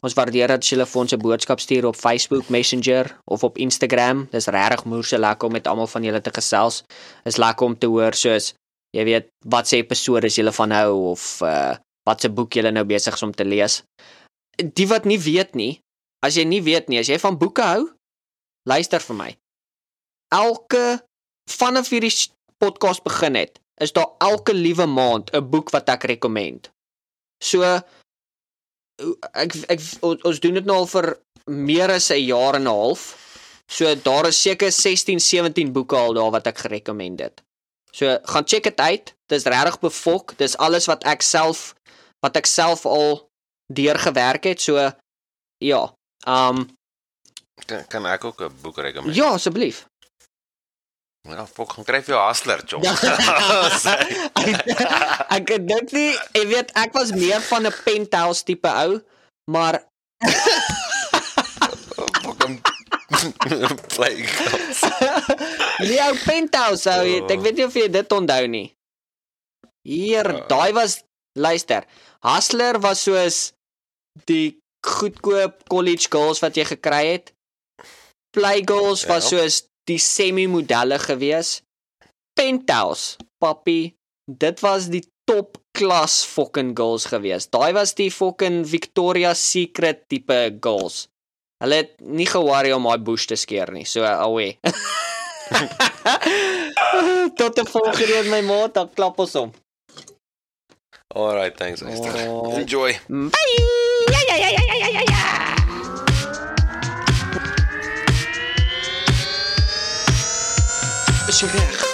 Ons waardeer dat jy vir ons 'n boodskap stuur op Facebook Messenger of op Instagram. Dis regtig moerse lekker om met almal van julle te gesels. Is lekker om te hoor soos jy weet wat se episode is julle van hou of uh wat se boek julle nou besig is om te lees. Die wat nie weet nie, as jy nie weet nie, as jy van boeke hou, luister vir my. Elke vanaf hierdie podcast begin het, is daar elke liewe maand 'n boek wat ek rekomend. So ek ek ons doen dit nou al vir meer as 'n jaar en 'n half. So daar is seker 16, 17 boeke al daar wat ek gerekomend het. So gaan check dit uit. Dis regtig befok. Dis alles wat ek self wat ek self al deurgewerk het. So ja. Um Kan, kan ek ook 'n boek rekomend? ja, asseblief. Ja, fok, gaan kry vir jou hustler, chom. ek ek dink nie, jy weet, ek was meer van 'n penthouse tipe ou, maar Fok hom play. nee, ou penthouse ou, jy, ek weet nie of jy dit onthou nie. Hier, Ja. daai was luister. Hustler was soos die goedkoop college girls wat jy gekry het. Playgirls was Ja. soos die semi-modelle gewees. Penthouse, papi, dit was die top klas fucking girls gewees. Daai was die fucking Victoria's Secret tipe girls. Hulle het nie ge-worry om daai bush te skeer nie. So awe. Tot die volgende een my maat, dan klap ons om. Alright, thanks, Esther. Oh. Enjoy. Bye. Ja ja ja ja ja ja ja. Ja. Is jy reg?